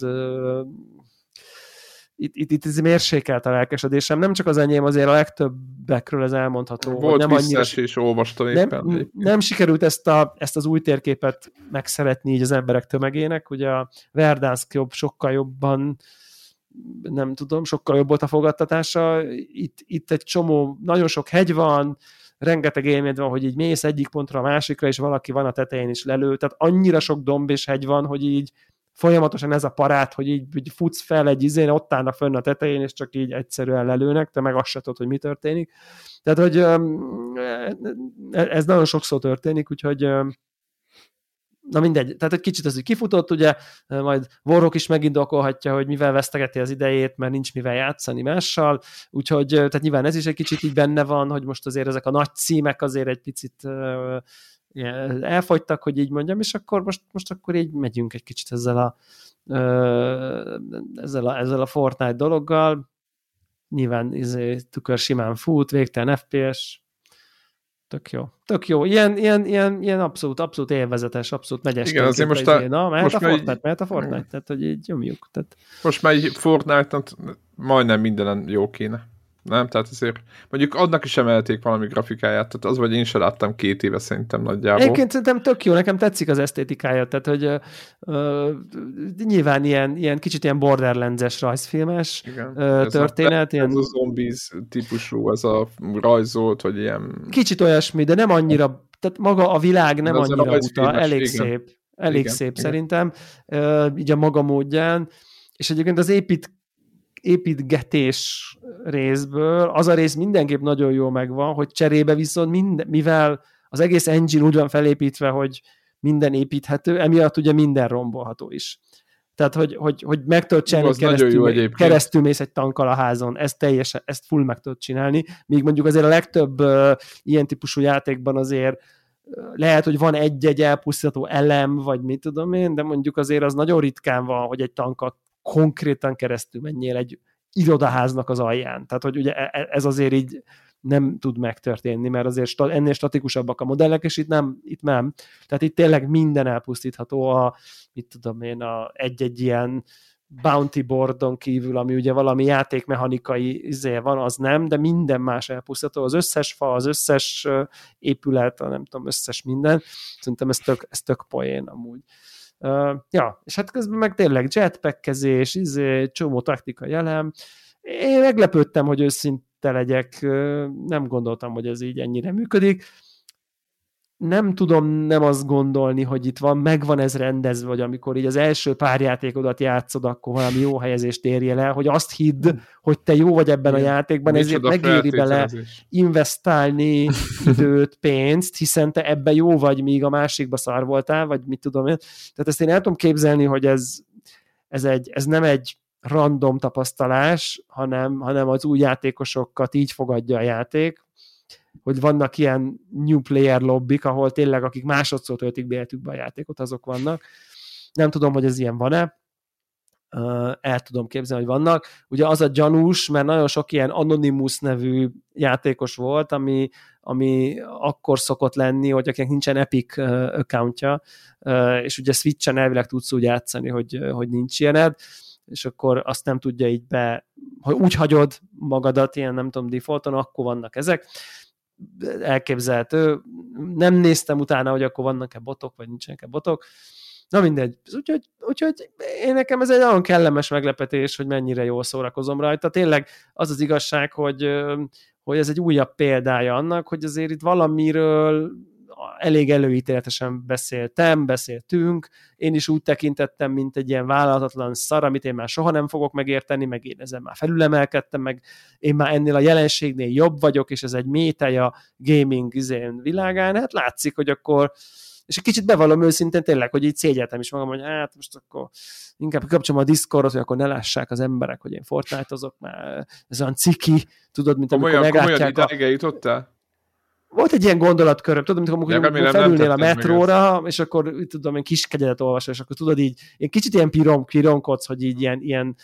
itt, itt, itt ez mérsékelt a lelkesedésem. Nem csak az enyém, azért a legtöbbekről ez elmondható. Volt nem annyira, és olvastam éppen. Nem, nem sikerült ezt, a, ezt az új térképet megszeretni így az emberek tömegének. Ugye a Verdansk jobb, sokkal jobban nem tudom, sokkal jobb volt a fogadtatása. Itt, itt egy csomó, nagyon sok hegy van, rengeteg élmény van, hogy így mész egyik pontra a másikra, és valaki van a tetején is lelő. Tehát annyira sok domb és hegy van, hogy így folyamatosan ez a parát, hogy így, így futsz fel egy izén, ott állnak fönn a tetején, és csak így egyszerűen lelőnek, te meg azt se tudod, hogy mi történik. Tehát, hogy ez nagyon sokszor történik, úgyhogy na mindegy, tehát egy kicsit az hogy kifutott, ugye, majd Warrock is megindokolhatja, hogy mivel vesztegeti az idejét, mert nincs mivel játszani mással, úgyhogy tehát nyilván ez is egy kicsit így benne van, hogy most azért ezek a nagy címek azért egy picit elfogytak, hogy így mondjam, és akkor most, most akkor így megyünk egy kicsit ezzel a, ezzel a, ezzel a Fortnite dologgal. Nyilván izé, tükör simán fut, végtelen FPS, Tök jó. Tök jó. Ilyen, ilyen, ilyen, ilyen abszolút, abszolút élvezetes, abszolút megyes. Igen, azért most a... Na, mehet most a Fortnite, egy... mehet a Fortnite, tehát hogy így nyomjuk. Tehát... Most már egy Fortnite-not majdnem mindenen jó kéne. Nem? Tehát azért mondjuk annak is emelték valami grafikáját, tehát az vagy én sem láttam két éve szerintem nagyjából. Egyébként szerintem tök jó, nekem tetszik az esztétikája, tehát hogy uh, nyilván ilyen, ilyen kicsit ilyen borderlands-es rajzfilmes Igen. Uh, történet. A, ilyen... ez a zombies típusú, ez a rajzolt, hogy ilyen... Kicsit olyasmi, de nem annyira, tehát maga a világ nem annyira uta, elég igen. szép. Elég igen, szép igen. szerintem, uh, így a maga módján, és egyébként az épít építgetés részből. Az a rész mindenképp nagyon jó megvan, hogy cserébe viszont minden, mivel az egész engine úgy van felépítve, hogy minden építhető, emiatt ugye minden rombolható is. Tehát, hogy, hogy, hogy meg tudod csinálni, keresztül, keresztül mész egy tankkal a házon, ezt teljesen, ezt full meg tudod csinálni, míg mondjuk azért a legtöbb uh, ilyen típusú játékban azért lehet, hogy van egy-egy elpusztítható elem, vagy mit tudom én, de mondjuk azért az nagyon ritkán van, hogy egy tankat konkrétan keresztül menjél egy irodaháznak az alján. Tehát, hogy ugye e, e, ez azért így nem tud megtörténni, mert azért ennél statikusabbak a modellek, és itt nem, itt nem. Tehát itt tényleg minden elpusztítható a, mit tudom én, a egy-egy ilyen bounty boardon kívül, ami ugye valami játékmechanikai izé van, az nem, de minden más elpusztítható. Az összes fa, az összes épület, nem tudom, összes minden. Szerintem ez tök, ez tök poén amúgy. Uh, ja, és hát közben meg tényleg jetpackezés, izé, csomó taktika elem. Én meglepődtem, hogy őszinte legyek, nem gondoltam, hogy ez így ennyire működik nem tudom nem azt gondolni, hogy itt van, megvan ez rendezve, vagy amikor így az első pár játékodat játszod, akkor valami jó helyezést érje le, hogy azt hidd, hogy te jó vagy ebben Igen. a játékban, ezért megéri bele investálni időt, pénzt, hiszen te ebben jó vagy, míg a másikba szar voltál, vagy mit tudom én. Tehát ezt én el tudom képzelni, hogy ez, ez, egy, ez nem egy random tapasztalás, hanem, hanem az új játékosokat így fogadja a játék, hogy vannak ilyen new player lobbik, ahol tényleg akik másodszor töltik be életükbe a játékot, azok vannak. Nem tudom, hogy ez ilyen van-e, el tudom képzelni, hogy vannak. Ugye az a gyanús, mert nagyon sok ilyen Anonymous nevű játékos volt, ami, ami akkor szokott lenni, hogy akinek nincsen Epic accountja, és ugye Switch-en elvileg tudsz úgy játszani, hogy, hogy nincs ilyened, és akkor azt nem tudja így be, ha úgy hagyod magadat ilyen, nem tudom, defaulton, akkor vannak ezek elképzelhető. Nem néztem utána, hogy akkor vannak-e botok, vagy nincsenek-e botok. Na mindegy. Úgyhogy, úgyhogy én nekem ez egy nagyon kellemes meglepetés, hogy mennyire jól szórakozom rajta. Tényleg az az igazság, hogy, hogy ez egy újabb példája annak, hogy azért itt valamiről elég előítéletesen beszéltem, beszéltünk, én is úgy tekintettem, mint egy ilyen vállalatlan szar, amit én már soha nem fogok megérteni, meg én ezen már felülemelkedtem, meg én már ennél a jelenségnél jobb vagyok, és ez egy méteja a gaming izén világán, hát látszik, hogy akkor és egy kicsit bevallom őszintén tényleg, hogy így szégyeltem is magam, hogy hát most akkor inkább kapcsolom a Discordot, hogy akkor ne lássák az emberek, hogy én Fortnite-ozok, mert ez olyan ciki, tudod, mint amikor komolyan, meglátják komolyan a... jutottál? Volt egy ilyen gondolatköröm, tudod, amikor, amikor, amikor felülnél a metróra, és akkor tudom, én kis kegyedet olvasol, és akkor tudod így, én kicsit ilyen pirom, pironkodsz, hogy így ilyen, ilyen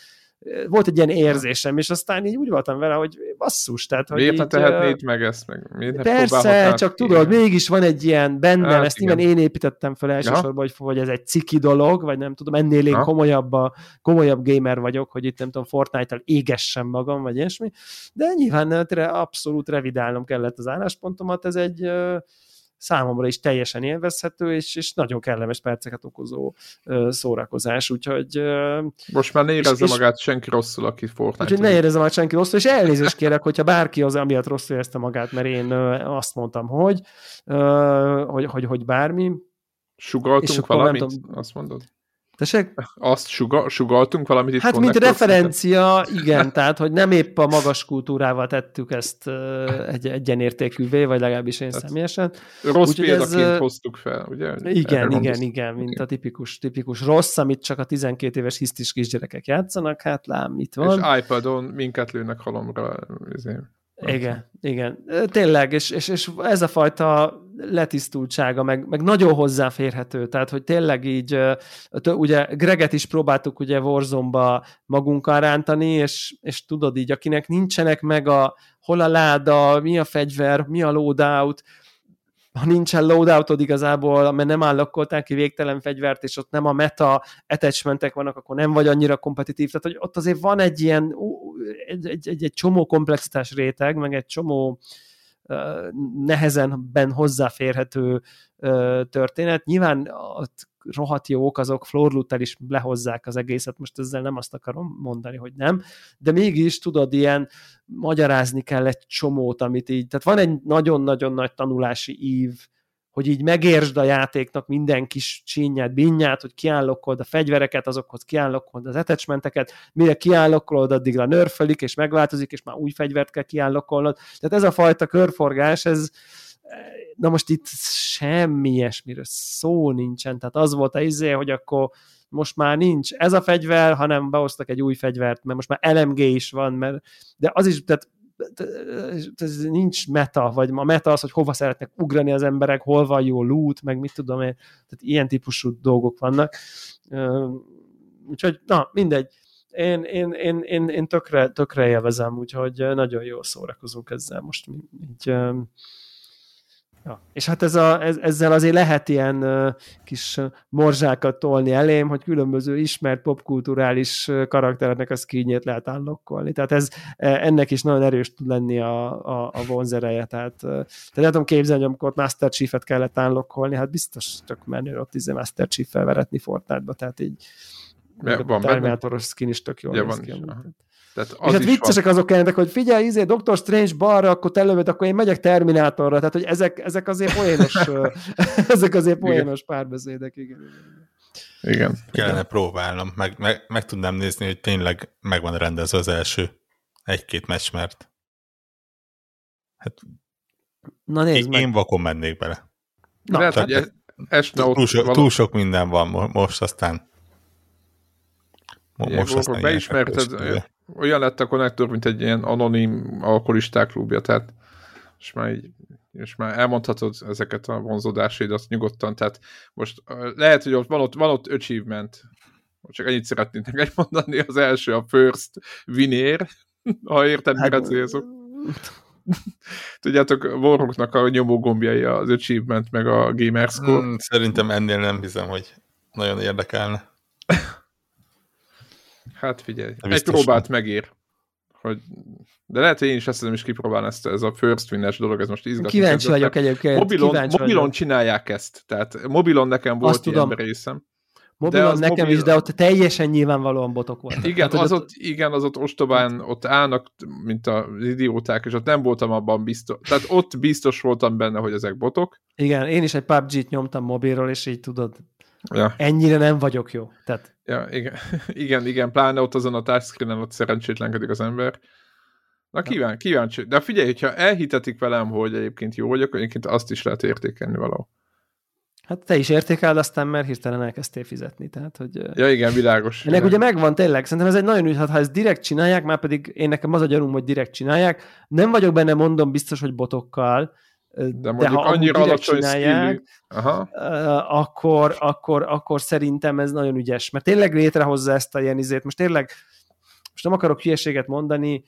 volt egy ilyen érzésem, és aztán így úgy voltam vele, hogy basszus, tehát, hogy Miért így, tehetnéd meg ezt meg? Miért persze, csak ki? tudod, mégis van egy ilyen bennem, hát, ezt nyilván én építettem fel elsősorban, hogy, hogy ez egy ciki dolog, vagy nem tudom, ennél én komolyabb, a, komolyabb gamer vagyok, hogy itt nem tudom, Fortnite-tal égessem magam, vagy ilyesmi, de nyilván abszolút revidálnom kellett az álláspontomat, ez egy számomra is teljesen élvezhető, és, és nagyon kellemes perceket okozó szórakozás, úgyhogy... Most már ne érezze és, magát senki rosszul, aki Fortnite. Úgyhogy ne érezze magát senki rosszul, és elnézést kérek, hogyha bárki az amiatt rosszul érezte magát, mert én azt mondtam, hogy, hogy, hogy, hogy bármi. Sugaltunk valamit? Tudom, azt mondod? Tessék? Azt suga, sugaltunk valamit itt Hát, mint referencia, igen, tehát, hogy nem épp a magas kultúrával tettük ezt egy egyenértékűvé, vagy legalábbis én tehát személyesen. Rossz Úgy, példaként ez, hoztuk fel, ugye? Igen, igen, igen, igen, mint a tipikus, tipikus rossz, amit csak a 12 éves hisztis kisgyerekek játszanak, hát lám, itt van. És iPadon minket lőnek halomra. Ezért. Igen, igen. Tényleg, és, és, és ez a fajta letisztultsága, meg, meg nagyon hozzáférhető, tehát, hogy tényleg így, ugye Greget is próbáltuk ugye Warzone-ba magunkkal rántani, és, és tudod így, akinek nincsenek meg a hol a láda, mi a fegyver, mi a loadout, ha nincsen loadoutod igazából, mert nem állokkoltál ki végtelen fegyvert, és ott nem a meta attachmentek vannak, akkor nem vagy annyira kompetitív. Tehát, hogy ott azért van egy ilyen, egy, egy, egy, csomó komplexitás réteg, meg egy csomó nehezenben hozzáférhető történet. Nyilván ott rohadt jók, azok florluttel is lehozzák az egészet, most ezzel nem azt akarom mondani, hogy nem, de mégis tudod, ilyen magyarázni kell egy csomót, amit így, tehát van egy nagyon-nagyon nagy tanulási ív, hogy így megértsd a játéknak minden kis csínyát, binyát, hogy kiállokkold a fegyvereket, azokhoz kiállokkold az attachmenteket, mire kiállokkolod, addigra nörfölik, és megváltozik, és már új fegyvert kell kiállokkolnod. Tehát ez a fajta körforgás, ez, na most itt semmi ilyesmiről szó nincsen, tehát az volt a izé, hogy akkor most már nincs ez a fegyver, hanem behoztak egy új fegyvert, mert most már LMG is van, mert, de az is, tehát ez nincs meta, vagy a meta az, hogy hova szeretnek ugrani az emberek, hol van jó loot, meg mit tudom én, tehát ilyen típusú dolgok vannak. Úgyhogy, na, mindegy. Én, én, én, én, én tökre, tökre élvezem, úgyhogy nagyon jól szórakozunk ezzel most így Ja. És hát ez a, ez, ezzel azért lehet ilyen uh, kis morzsákat tolni elém, hogy különböző ismert popkulturális karaktereknek a skinjét lehet állokkolni. Tehát ez, e, ennek is nagyon erős tud lenni a, a, a vonzereje. Tehát, uh, tehát nem tudom képzelni, amikor Master Chief-et kellett állokkolni, hát biztos tök menő ott izé Master Chief-fel veretni Fortnite-ba, tehát így ja, van a Terminátoros skin is tök jól ja, néz ki. Tehát az és hát viccesek van. azok jelentek, hogy figyelj, izé, Doctor Strange balra, akkor te lövöd, akkor én megyek Terminátorra. Tehát, hogy ezek, ezek azért poénos, ezek azért poénos párbeszédek, igen. Igen. Kellene igen. próbálnom, meg, meg, meg tudnám nézni, hogy tényleg meg van rendezve az első egy-két meccs, mert hát Na nézd én, meg. én vakon mennék bele. Na, Lehet, hogy ez, esne túl, túl, so, túl sok minden van most, aztán most aztán beismerted, olyan lett a konnektor, mint egy ilyen anonim alkoholisták klubja, tehát és már, így, és már elmondhatod ezeket a vonzódásaidat nyugodtan, tehát most lehet, hogy ott van ott, van ott achievement, csak ennyit szeretnék neked mondani, az első a first vinér, ha érted, hát, mire célzok. Tudjátok, Warhawknak a nyomógombjai az achievement, meg a gamerscore. Hmm, szerintem ennél nem hiszem, hogy nagyon érdekelne. Hát figyelj, egy próbát megér. Hogy... De lehet, hogy én is ezt nem is kipróbálni ezt, ez a first winnes dolog, ez most izgató. Kíváncsi vagyok egyébként. Mobilon, mobilon vagyok. csinálják ezt. Tehát mobilon nekem volt Azt ilyen tudom. részem. Mobilon nekem mobil... is, de ott teljesen nyilvánvalóan botok voltak. Igen, hát, az ott, ott, igen, az ott ostobán, ott állnak, mint az idióták, és ott nem voltam abban biztos. Tehát ott biztos voltam benne, hogy ezek botok. Igen, én is egy PUBG-t nyomtam mobilról, és így tudod, Ja. Ennyire nem vagyok jó. Tehát... Ja, igen, igen, igen, pláne ott azon a touchscreen ott szerencsétlenkedik az ember. Na kíván, kíváncsi. De figyelj, hogyha elhitetik velem, hogy egyébként jó vagyok, egyébként azt is lehet értékelni valahol. Hát te is értékeled aztán, mert hirtelen elkezdtél fizetni. Tehát, hogy, ja, igen, világos. Ennek ugye megvan tényleg, szerintem ez egy nagyon úgy, hát ha ezt direkt csinálják, már pedig én nekem az a gyanúm, hogy direkt csinálják, nem vagyok benne, mondom biztos, hogy botokkal, de, de ha annyira alacsony csinálják, Aha. Akkor, akkor, akkor szerintem ez nagyon ügyes, mert tényleg létrehozza ezt a ilyen izét. Most tényleg, most nem akarok hülyeséget mondani,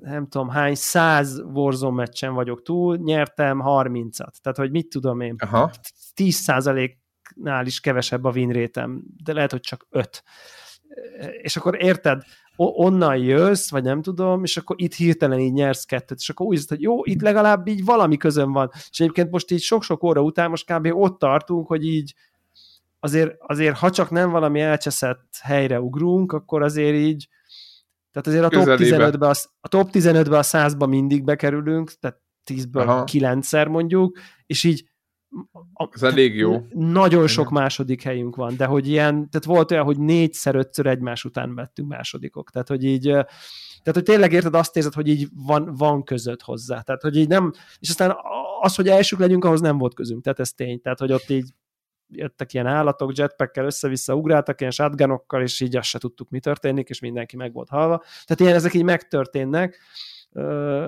nem tudom hány száz Warzone meccsen vagyok túl, nyertem 30-at. Tehát, hogy mit tudom én, Aha. 10 nál is kevesebb a win rétem, de lehet, hogy csak 5. És akkor érted, onnan jössz, vagy nem tudom, és akkor itt hirtelen így nyersz kettőt, és akkor úgy hogy jó, itt legalább így valami közön van. És egyébként most így sok-sok óra után most kb. ott tartunk, hogy így azért, azért ha csak nem valami elcseszett helyre ugrunk, akkor azért így tehát azért a top 15-be, a, a top 15-be a 100-ba mindig bekerülünk, tehát 10-ből 9-szer mondjuk, és így Ez elég jó. Nagyon sok második helyünk van, de hogy ilyen, tehát volt olyan, hogy négyszer, ötször egymás után vettünk másodikok. Tehát, hogy így, tehát, hogy tényleg érted, azt érzed, hogy így van, van között hozzá. Tehát, hogy így nem, és aztán az, hogy elsők legyünk, ahhoz nem volt közünk. Tehát ez tény. Tehát, hogy ott így jöttek ilyen állatok, jetpackkel össze-vissza ugráltak, ilyen shotgunokkal, és így azt se tudtuk, mi történik, és mindenki meg volt halva. Tehát ilyen ezek így megtörténnek,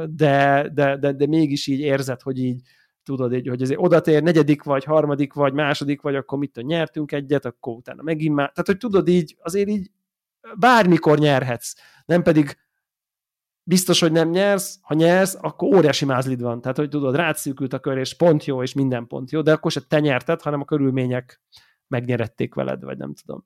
de, de, de, de mégis így érzed, hogy így, tudod, így, hogy azért odatér, negyedik vagy, harmadik vagy, második vagy, akkor mit nyertünk egyet, akkor utána megint már, tehát hogy tudod így, azért így bármikor nyerhetsz, nem pedig biztos, hogy nem nyersz, ha nyersz, akkor óriási mázlid van. Tehát, hogy tudod, rátszűkült a kör, és pont jó, és minden pont jó, de akkor se te nyerted, hanem a körülmények megnyerették veled, vagy nem tudom.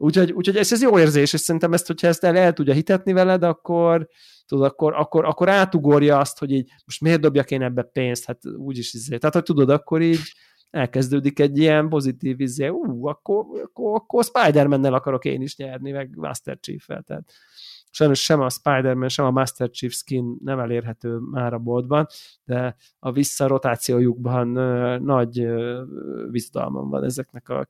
Úgyhogy, úgyhogy ez, ez jó érzés, és szerintem ezt, hogyha ezt el, el tudja hitetni veled, akkor, tudod, akkor, akkor, akkor átugorja azt, hogy így most miért dobjak én ebbe pénzt, hát úgyis izé. Tehát, hogy tudod, akkor így elkezdődik egy ilyen pozitív izé, ú, akkor, akkor, akkor Spider-Man-nel akarok én is nyerni, meg Master Chief-fel, tehát sajnos sem a Spider-Man, sem a Master Chief skin nem elérhető már a boltban, de a visszarotációjukban nagy vizdalmam van ezeknek a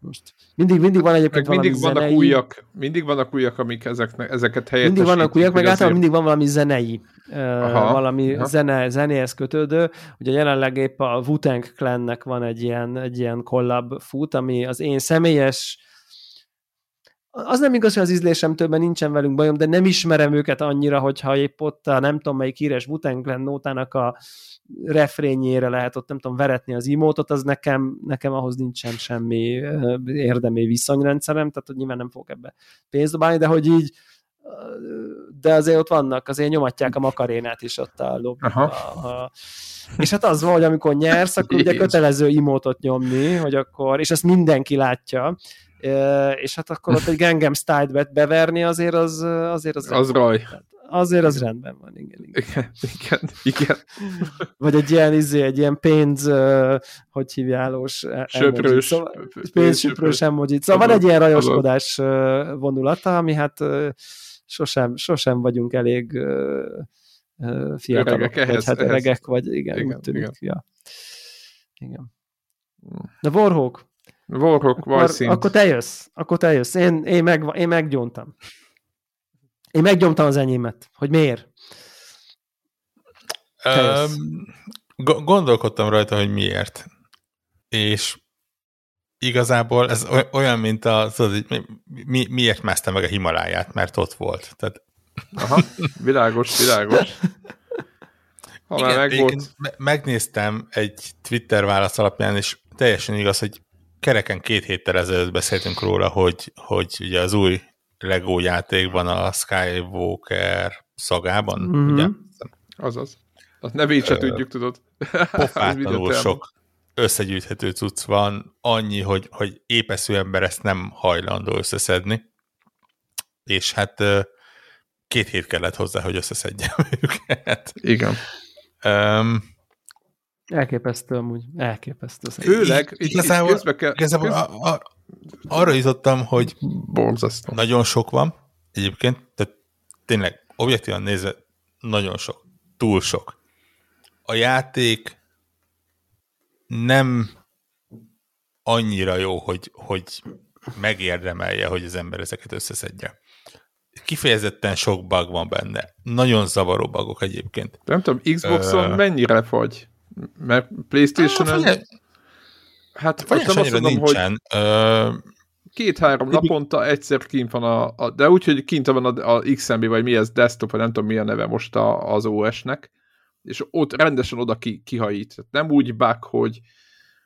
most mindig, mindig van egyébként meg mindig vannak zenei. újak, mindig vannak újak, amik ezeknek, ezeket helyettesítik. Mindig vannak újak, meg általában mindig van valami zenei, aha, valami aha. Zene, zenéhez kötődő. Ugye jelenleg épp a Wu-Tang Clannek van egy ilyen, egy ilyen collab fut, ami az én személyes az nem igaz, hogy az ízlésem többen nincsen velünk bajom, de nem ismerem őket annyira, hogyha épp ott a nem tudom melyik híres Wu-Tang Clan nótának a refrényére lehet ott nem tudom veretni az imótot, az nekem, nekem ahhoz nincsen semmi érdemi viszonyrendszerem, tehát hogy nyilván nem fogok ebbe pénzt dobálni, de hogy így de azért ott vannak, azért nyomatják a makarénát is ott a lobbyba. És hát az van, hogy amikor nyersz, akkor ugye kötelező imótot nyomni, hogy akkor, és ezt mindenki látja, és hát akkor ott egy Gangnam Style-t beverni azért az azért az, az raj. Azért az rendben van, igen. Igen, igen, igen. Vagy egy ilyen, izé, egy ilyen pénz, hogy hívjálós söprős, szóval, pénzsöprős emojit. Szóval van egy ilyen rajoskodás vonulata, ami hát sosem, sosem vagyunk elég fiatalok, öregek, ehhez, vagy hát öregek, vagy igen, igen, úgy tűnik. Igen. Ja. igen. De Warhawk, Warhawk, akkor, akkor te jössz, akkor te jössz. Én, én, meg, én meggyóntam. Én meggyomtam az enyémet. Hogy miért? Um, gondolkodtam rajta, hogy miért. És igazából ez olyan, mint a, tudod, mi, miért mászta meg a Himaláját, mert ott volt. Tehát... Aha, világos, világos. Ha Igen, meg volt... megnéztem egy Twitter válasz alapján, és teljesen igaz, hogy kereken két héttel ezelőtt beszéltünk róla, hogy, hogy ugye az új Lego játékban, a Skywalker szagában, mm-hmm. ugye? Azaz. A nevét se tudjuk, tudod. Pofátlanul sok összegyűjthető cucc van, annyi, hogy, hogy épesző ember ezt nem hajlandó összeszedni, és hát két hét kellett hozzá, hogy összeszedjem őket. Igen. Um, Elképesztő amúgy, elképesztő. Főleg, itt, igazából, itt kell, igazából közbe... a, a, arra jutottam, hogy Borzasztó. nagyon sok van egyébként, tehát tényleg objektívan nézve nagyon sok, túl sok. A játék nem annyira jó, hogy, hogy megérdemelje, hogy az ember ezeket összeszedje. Kifejezetten sok bug van benne. Nagyon zavaró bugok egyébként. Nem tudom, Xboxon uh, mennyire fagy? Mert Playstation-en... Hát, azt nem azt mondom, nincsen. hogy... Uh, két-három naponta egyszer kint van a, a de úgy, hogy kint van a, a XMB, vagy mi ez, desktop, vagy nem tudom mi a neve most a, az OS-nek, és ott rendesen oda ki, kihajít. Nem úgy bug, hogy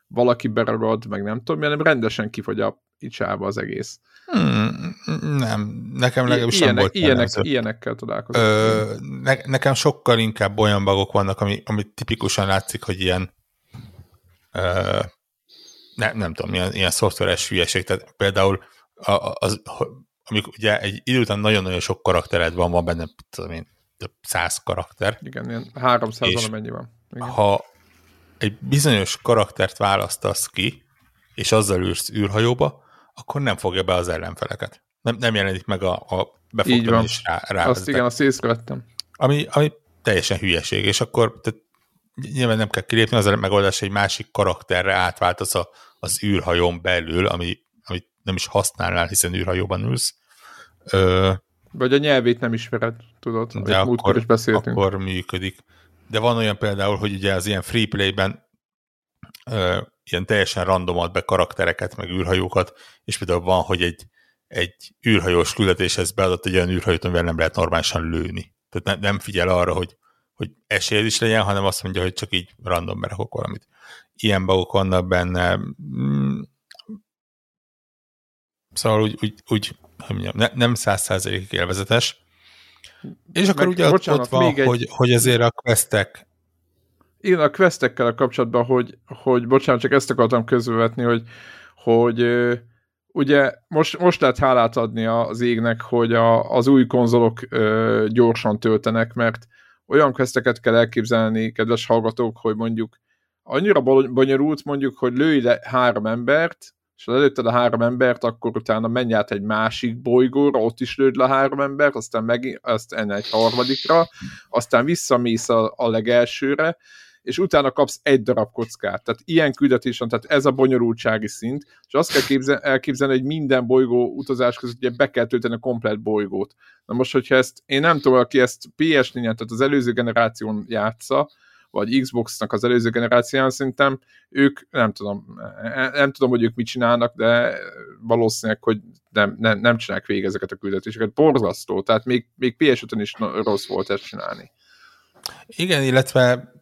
valaki beragad, meg nem tudom, hanem rendesen kifogy a icsába az egész. Hmm, nem, nekem legalábbis ilyenek, nem volt ilyenek, ilyenekkel találkozom. Ö, ne, nekem sokkal inkább olyan bagok vannak, ami, ami tipikusan látszik, hogy ilyen ö, ne, nem tudom, ilyen, ilyen szoftveres hülyeség, tehát például az, az, amik ugye egy idő után nagyon-nagyon sok karaktered van, van benne, tudom én, több száz karakter. Igen, ilyen 300 van, amennyi van. Igen. Ha egy bizonyos karaktert választasz ki, és azzal űrsz űrhajóba, akkor nem fogja be az ellenfeleket. Nem, nem jelenik meg a, a befogtam és rá, rá Azt igen, azt észrevettem. Ami, ami teljesen hülyeség, és akkor tehát nyilván nem kell kilépni, az a megoldás, hogy egy másik karakterre átváltasz a, az űrhajón belül, ami, amit nem is használnál, hiszen űrhajóban ülsz. Ö, Vagy a nyelvét nem ismered, tudod, de akkor, is beszéltünk. akkor működik. De van olyan például, hogy ugye az ilyen free play-ben ö, ilyen teljesen random ad be karaktereket, meg űrhajókat, és például van, hogy egy, egy űrhajós küldetéshez beadott egy olyan űrhajót, amivel nem lehet normálisan lőni. Tehát ne, nem figyel arra, hogy hogy esélyed is legyen, hanem azt mondja, hogy csak így random berakok valamit. Ilyen bagok vannak benne. Mm. Szóval úgy, úgy, úgy hogy mondjam, ne, nem száz százalékig élvezetes. És akkor Meg, ugye bocsánat, ott van, egy... hogy, hogy azért a questek én a questekkel a kapcsolatban, hogy, hogy bocsánat, csak ezt akartam közvetni, hogy, hogy ugye most, most lehet hálát adni az égnek, hogy a, az új konzolok ö, gyorsan töltenek, mert olyan questeket kell elképzelni, kedves hallgatók, hogy mondjuk annyira bonyolult mondjuk, hogy lőj le három embert, és ha előtted a három embert, akkor utána menj át egy másik bolygóra, ott is lőd le három embert, aztán meg azt enne egy harmadikra, aztán visszamész a, a legelsőre, és utána kapsz egy darab kockát. Tehát ilyen küldetés van, tehát ez a bonyolultsági szint, és azt kell képzel, elképzelni, hogy minden bolygó utazás között ugye be kell tölteni a komplet bolygót. Na most, hogyha ezt, én nem tudom, aki ezt ps 4 tehát az előző generáción játsza, vagy Xbox-nak az előző generáción szerintem ők, nem tudom, nem tudom, hogy ők mit csinálnak, de valószínűleg, hogy nem, nem, nem csinálják végig ezeket a küldetéseket. Borzasztó, tehát még, még PS5-ön is rossz volt ezt csinálni. Igen, illetve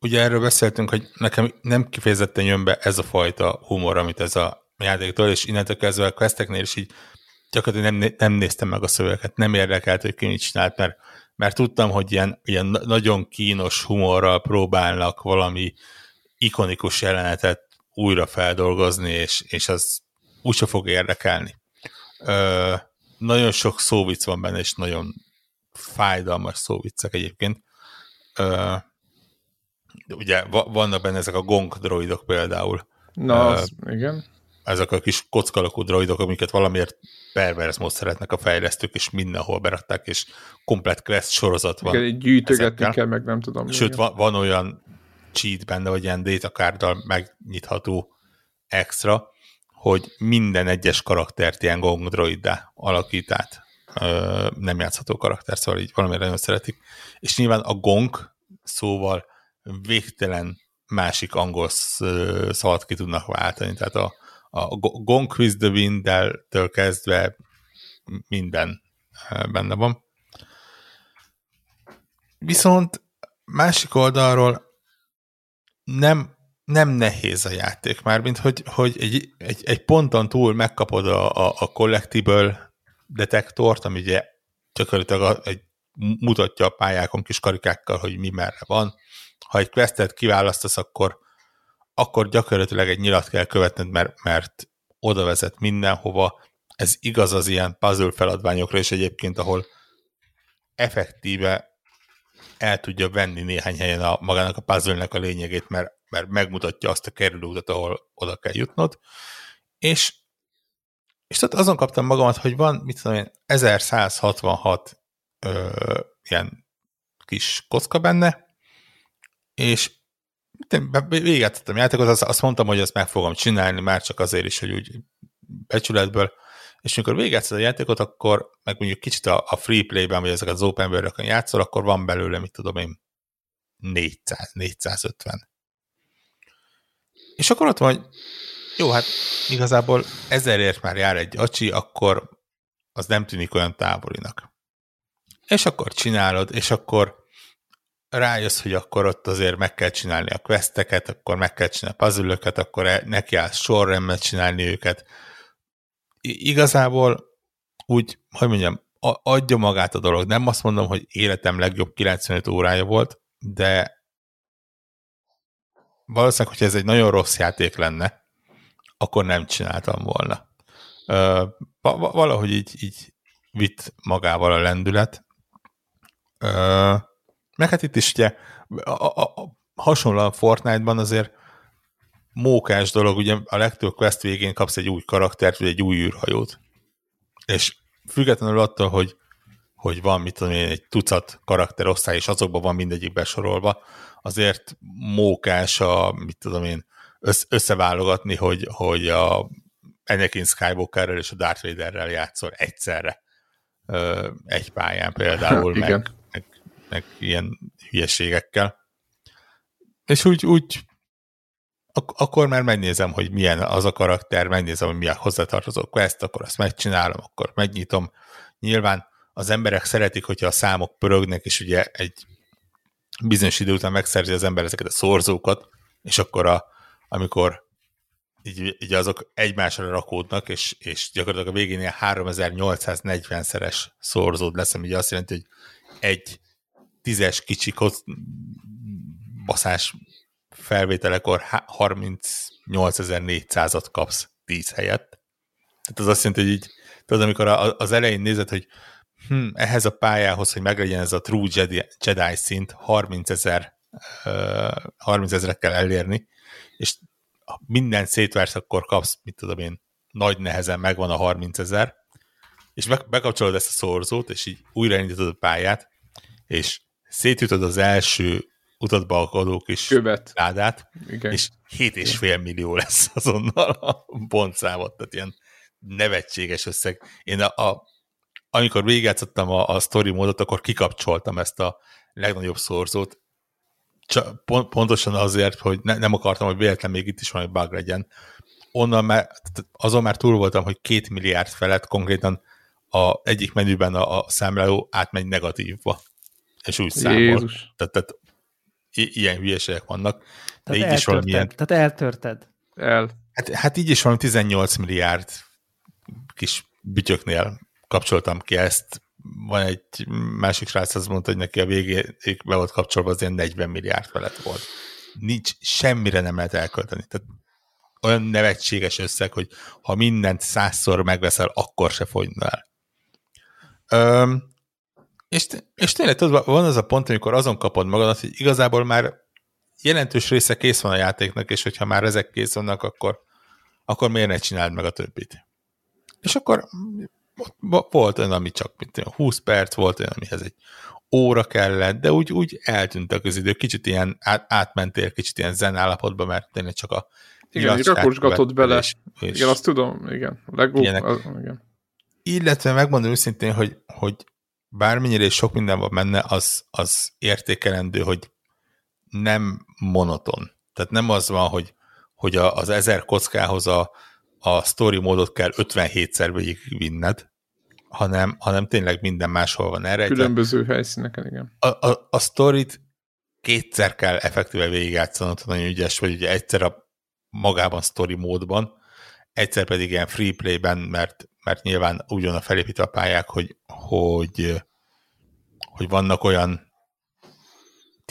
ugye erről beszéltünk, hogy nekem nem kifejezetten jön be ez a fajta humor, amit ez a játéktól, és innentől kezdve a questeknél is így gyakorlatilag nem, nem néztem meg a szövegeket, nem érdekelt, hogy ki mit csinált, mert, mert tudtam, hogy ilyen, ilyen nagyon kínos humorral próbálnak valami ikonikus jelenetet újra feldolgozni, és, és az úgyse fog érdekelni. Ö, nagyon sok szóvic van benne, és nagyon fájdalmas szóvicek egyébként. Ö, ugye vannak benne ezek a gong droidok például. Na, az, uh, igen. Ezek a kis kockalakú droidok, amiket valamiért pervers mód szeretnek a fejlesztők, és mindenhol berakták, és komplet quest sorozat van. Igen, gyűjtögetni kell, meg nem tudom. Sőt, van, van olyan cheat benne, vagy ilyen datacard megnyitható extra, hogy minden egyes karaktert ilyen gong droiddá alakít át. Ö, nem játszható karakter, szóval így valamire nagyon szeretik. És nyilván a gong szóval végtelen másik angol szavat ki tudnak váltani. Tehát a, a Gone Quiz the Wind-től kezdve minden benne van. Viszont másik oldalról nem, nem nehéz a játék már, mint hogy, hogy egy, egy, egy ponton túl megkapod a, a, a collectible detektort, ami ugye gyakorlatilag egy, mutatja a pályákon kis karikákkal, hogy mi merre van, ha egy questet kiválasztasz, akkor, akkor gyakorlatilag egy nyilat kell követned, mert, mert oda vezet mindenhova. Ez igaz az ilyen puzzle feladványokra is egyébként, ahol effektíve el tudja venni néhány helyen a, magának a puzzle a lényegét, mert, mert megmutatja azt a kerülőutat, ahol oda kell jutnod. És, és tehát azon kaptam magamat, hogy van, mit tudom én, 1166 ö, ilyen kis kocka benne, és végigjátszottam játékot, azt, azt mondtam, hogy ezt meg fogom csinálni, már csak azért is, hogy úgy becsületből, és amikor végigjátszott a játékot, akkor meg mondjuk kicsit a, a free play-ben, vagy ezek az open world játszol, akkor van belőle, mit tudom én, 400, 450. És akkor ott van, hogy jó, hát igazából ezerért már jár egy acsi, akkor az nem tűnik olyan távolinak. És akkor csinálod, és akkor rájössz, hogy akkor ott azért meg kell csinálni a questeket, akkor meg kell csinálni a puzzle akkor e- neki állsz sorrendben csinálni őket. Igazából úgy, hogy mondjam, adja magát a dolog. Nem azt mondom, hogy életem legjobb 95 órája volt, de valószínűleg, hogy ez egy nagyon rossz játék lenne, akkor nem csináltam volna. Valahogy így, így vitt magával a lendület. Ö, meg hát itt is ugye a, a, a, hasonlóan Fortnite-ban azért mókás dolog, ugye a legtöbb quest végén kapsz egy új karaktert, vagy egy új űrhajót. És függetlenül attól, hogy, hogy van, mit tudom én, egy tucat karakterosztály, és azokban van mindegyik besorolva, azért mókás a, mit tudom én, összeválogatni, hogy, hogy a Anakin Skywalkerrel és a Darth Vaderrel játszol egyszerre egy pályán például, meg, meg meg ilyen hülyeségekkel. És úgy, úgy ak- akkor már megnézem, hogy milyen az a karakter, megnézem, hogy mi a hozzátartozó quest, akkor azt megcsinálom, akkor megnyitom. Nyilván az emberek szeretik, hogyha a számok pörögnek, és ugye egy bizonyos idő után megszerzi az ember ezeket a szorzókat, és akkor a, amikor így, így azok egymásra rakódnak, és, és gyakorlatilag a végén ilyen 3840-szeres szorzód lesz, ami azt jelenti, hogy egy tízes kicsi baszás felvételekor 38.400-at kapsz 10 helyett. Tehát az azt jelenti, hogy így, tudod, amikor az elején nézed, hogy hm, ehhez a pályához, hogy meglegyen ez a True Jedi, Jedi szint, 30 ezer uh, 30 ezeret kell elérni, és minden szétversz, akkor kapsz, mit tudom én, nagy nehezen megvan a 30 ezer, és bekapcsolod ezt a szorzót, és így újraindítod a pályát, és szétütöd az első utatba akadó kis Követ. ládát, Igen. és 7,5 millió lesz azonnal a pontszámot, tehát ilyen nevetséges összeg. Én a, a amikor végigjátszottam a, a story módot, akkor kikapcsoltam ezt a legnagyobb szorzót, csak pont, pontosan azért, hogy ne, nem akartam, hogy véletlen még itt is valami bug legyen. Onnan már, azon már túl voltam, hogy két milliárd felett konkrétan a egyik menüben a, a számláló átmegy negatívba, és úgy számol. Tehát, tehát ilyen hülyeségek vannak. De tehát így is valamilyen... Tehát eltörted. El. Hát, hát így is valami 18 milliárd kis bütyöknél kapcsoltam ki ezt. Van egy másik srác, az mondta, hogy neki a végéig be volt kapcsolva, az ilyen 40 milliárd felett volt. Nincs, semmire nem lehet elkölteni. Tehát olyan nevetséges összeg, hogy ha mindent százszor megveszel, akkor se fogyna el. Öm, és, és tényleg tudod, van az a pont, amikor azon kapod magadat, hogy igazából már jelentős része kész van a játéknak, és hogyha már ezek kész vannak, akkor, akkor miért ne csináld meg a többit? És akkor volt olyan, ami csak mint 20 perc, volt olyan, amihez egy óra kellett, de úgy, úgy eltűntek az idő, kicsit ilyen át, átmentél, kicsit ilyen zen állapotba, mert tényleg csak a igen, így rakosgatott bele. És, és igen, azt tudom, igen. Lego, az, igen. Illetve megmondom őszintén, hogy, hogy bármennyire is sok minden van benne, az, az értékelendő, hogy nem monoton. Tehát nem az van, hogy, hogy a, az ezer kockához a, a story módot kell 57-szer végigvinned, hanem, hanem tényleg minden máshol van erre. Különböző helyszíneken, igen. A, a, a storyt kétszer kell effektíve végigjátszanod, nagyon ügyes vagy, ugye egyszer a magában story módban, egyszer pedig ilyen free play-ben, mert, mert nyilván úgy van a felépítve a pályák, hogy, hogy, hogy vannak olyan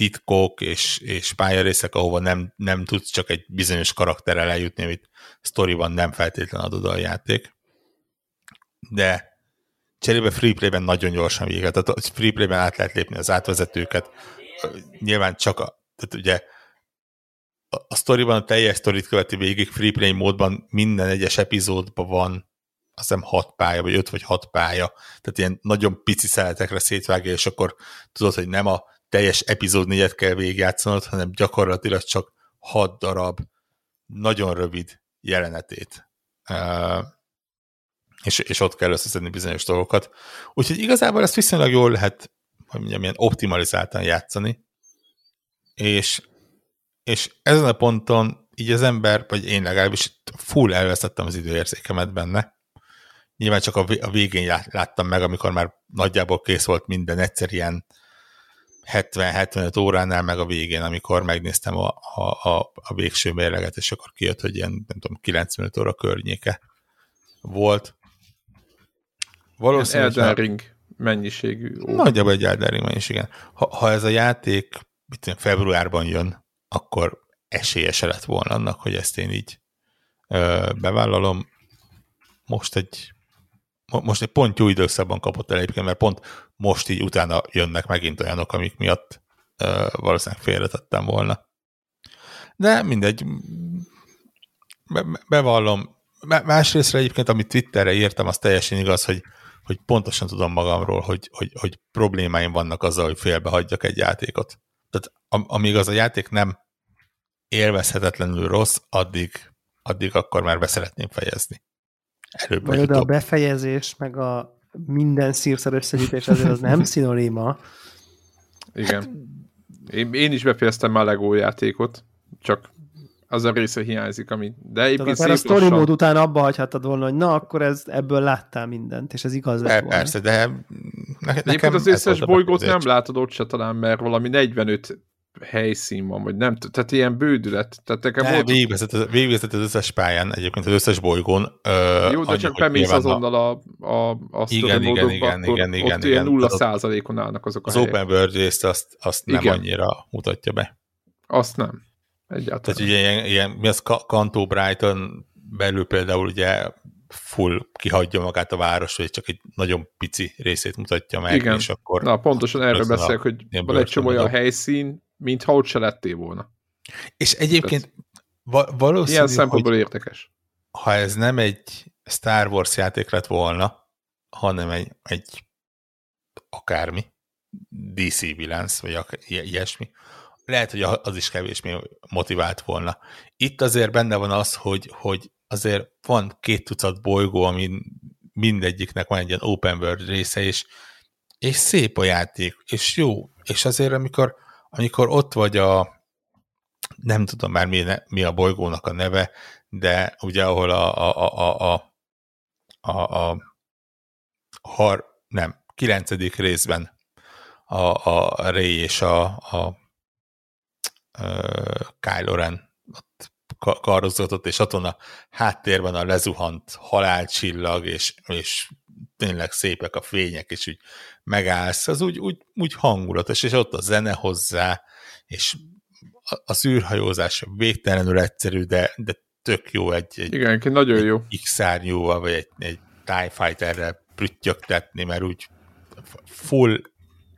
titkok és, és pályarészek, ahova nem, nem tudsz csak egy bizonyos karakterrel eljutni, amit sztoriban nem feltétlen adod a játék. De cserébe freeplay-ben nagyon gyorsan véget. Tehát freeplay-ben át lehet lépni az átvezetőket. Nyilván csak a, tehát ugye a sztoriban a teljes sztorit követi végig, freeplay módban minden egyes epizódban van azt hiszem hat pálya, vagy öt vagy hat pálya, tehát ilyen nagyon pici szeletekre szétvágja, és akkor tudod, hogy nem a teljes epizód négyet kell végigjátszanod, hanem gyakorlatilag csak hat darab nagyon rövid jelenetét. Uh, és, és ott kell összeszedni bizonyos dolgokat. Úgyhogy igazából ezt viszonylag jól lehet, hogy mondjam, ilyen optimalizáltan játszani, és, és ezen a ponton így az ember, vagy én legalábbis full elvesztettem az időérzékemet benne. Nyilván csak a végén láttam meg, amikor már nagyjából kész volt minden, egyszer ilyen 70-75 óránál meg a végén, amikor megnéztem a, a, a, a végső mérleget, és akkor kijött, hogy ilyen, nem tudom, 95 óra környéke volt. Valószínűleg... Elden Ring mennyiségű. Ó. Nagyjából egy Elden Ring mennyiség, igen. Ha, ha ez a játék mit februárban jön, akkor esélyese lett volna annak, hogy ezt én így ö, bevállalom. Most egy most egy pont jó időszakban kapott el egyébként, mert pont most így utána jönnek megint olyanok, amik miatt ö, valószínűleg félretettem volna. De mindegy, be, bevallom. Másrészt egyébként, amit Twitterre írtam, az teljesen igaz, hogy, hogy pontosan tudom magamról, hogy, hogy, hogy problémáim vannak azzal, hogy félbehagyjak egy játékot. Tehát amíg az a játék nem élvezhetetlenül rossz, addig, addig akkor már beszeretném fejezni. Előbb vagy a befejezés, meg a minden szírszer összegyűjtés azért az nem szinonima. Igen. Hát, én, én is befejeztem már a Lego játékot, csak az a része hiányzik, ami... De egyébként szép a story mód után abba hagyhatod volna, hogy na, akkor ez, ebből láttál mindent, és ez igaz lett volna. Persze, de ne, nekem az összes bolygót nem látod ott se talán, mert valami 45 helyszín van, vagy nem tudom, tehát ilyen bődület. Tehát nekem volt... végigvezet, az összes pályán, egyébként az összes bolygón. Ö, Jó, de csak bemész azonnal a, a, azt igen, igen, igen, akkor igen, igen, ott igen, nulla százalékon állnak azok az a Az open world részt azt, azt nem annyira mutatja be. Azt nem. Egyáltalán. Tehát ugye ilyen, ilyen mi az Kanto Brighton belül például ugye full kihagyja magát a város, vagy csak egy nagyon pici részét mutatja meg, Igen. és akkor... Na, pontosan erről beszélek, hogy van egy csomó olyan helyszín, mintha ott se lettél volna. És egyébként va- valószínű, Ilyen szempontból érdekes. Ha ez nem egy Star Wars játék lett volna, hanem egy, egy akármi, DC Bilance, vagy ak- ilyesmi, lehet, hogy az is kevésbé motivált volna. Itt azért benne van az, hogy, hogy azért van két tucat bolygó, ami mindegyiknek van egy ilyen open world része, és, és szép a játék, és jó, és azért amikor, amikor ott vagy a nem tudom már mi, mi a bolygónak a neve, de ugye ahol a a, a, a, a, a, a har, nem, kilencedik részben a, a Ray és a, a, a Kylo Ren ott kardozatot, és ott a háttérben a lezuhant halálcsillag, és, és tényleg szépek a fények, és úgy megállsz, az úgy, úgy, úgy hangulatos, és ott a zene hozzá, és a, a űrhajózás végtelenül egyszerű, de, de tök jó egy, egy Igen, nagyon jó. X-szárnyúval, vagy egy, egy TIE Fighterrel prüttyögtetni, mert úgy full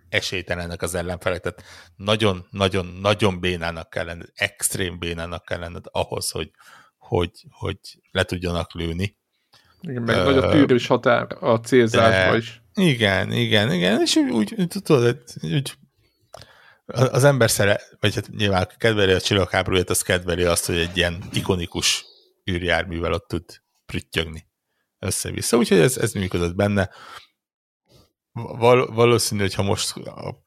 esélytelenek az ellenfelek, tehát nagyon-nagyon-nagyon bénának kell lenned, extrém bénának kell lenned ahhoz, hogy, hogy, hogy le tudjanak lőni. Igen, meg uh, nagy a tűrős határ a célzásba is. Igen, igen, igen, és úgy, úgy tudod, úgy az ember szeret, vagy hát nyilván kedveli a csillagháborúját, az kedveli azt, hogy egy ilyen ikonikus űrjárművel ott tud prüttyögni össze-vissza. Úgyhogy ez, ez működött benne. Val, valószínű, hogy ha most a,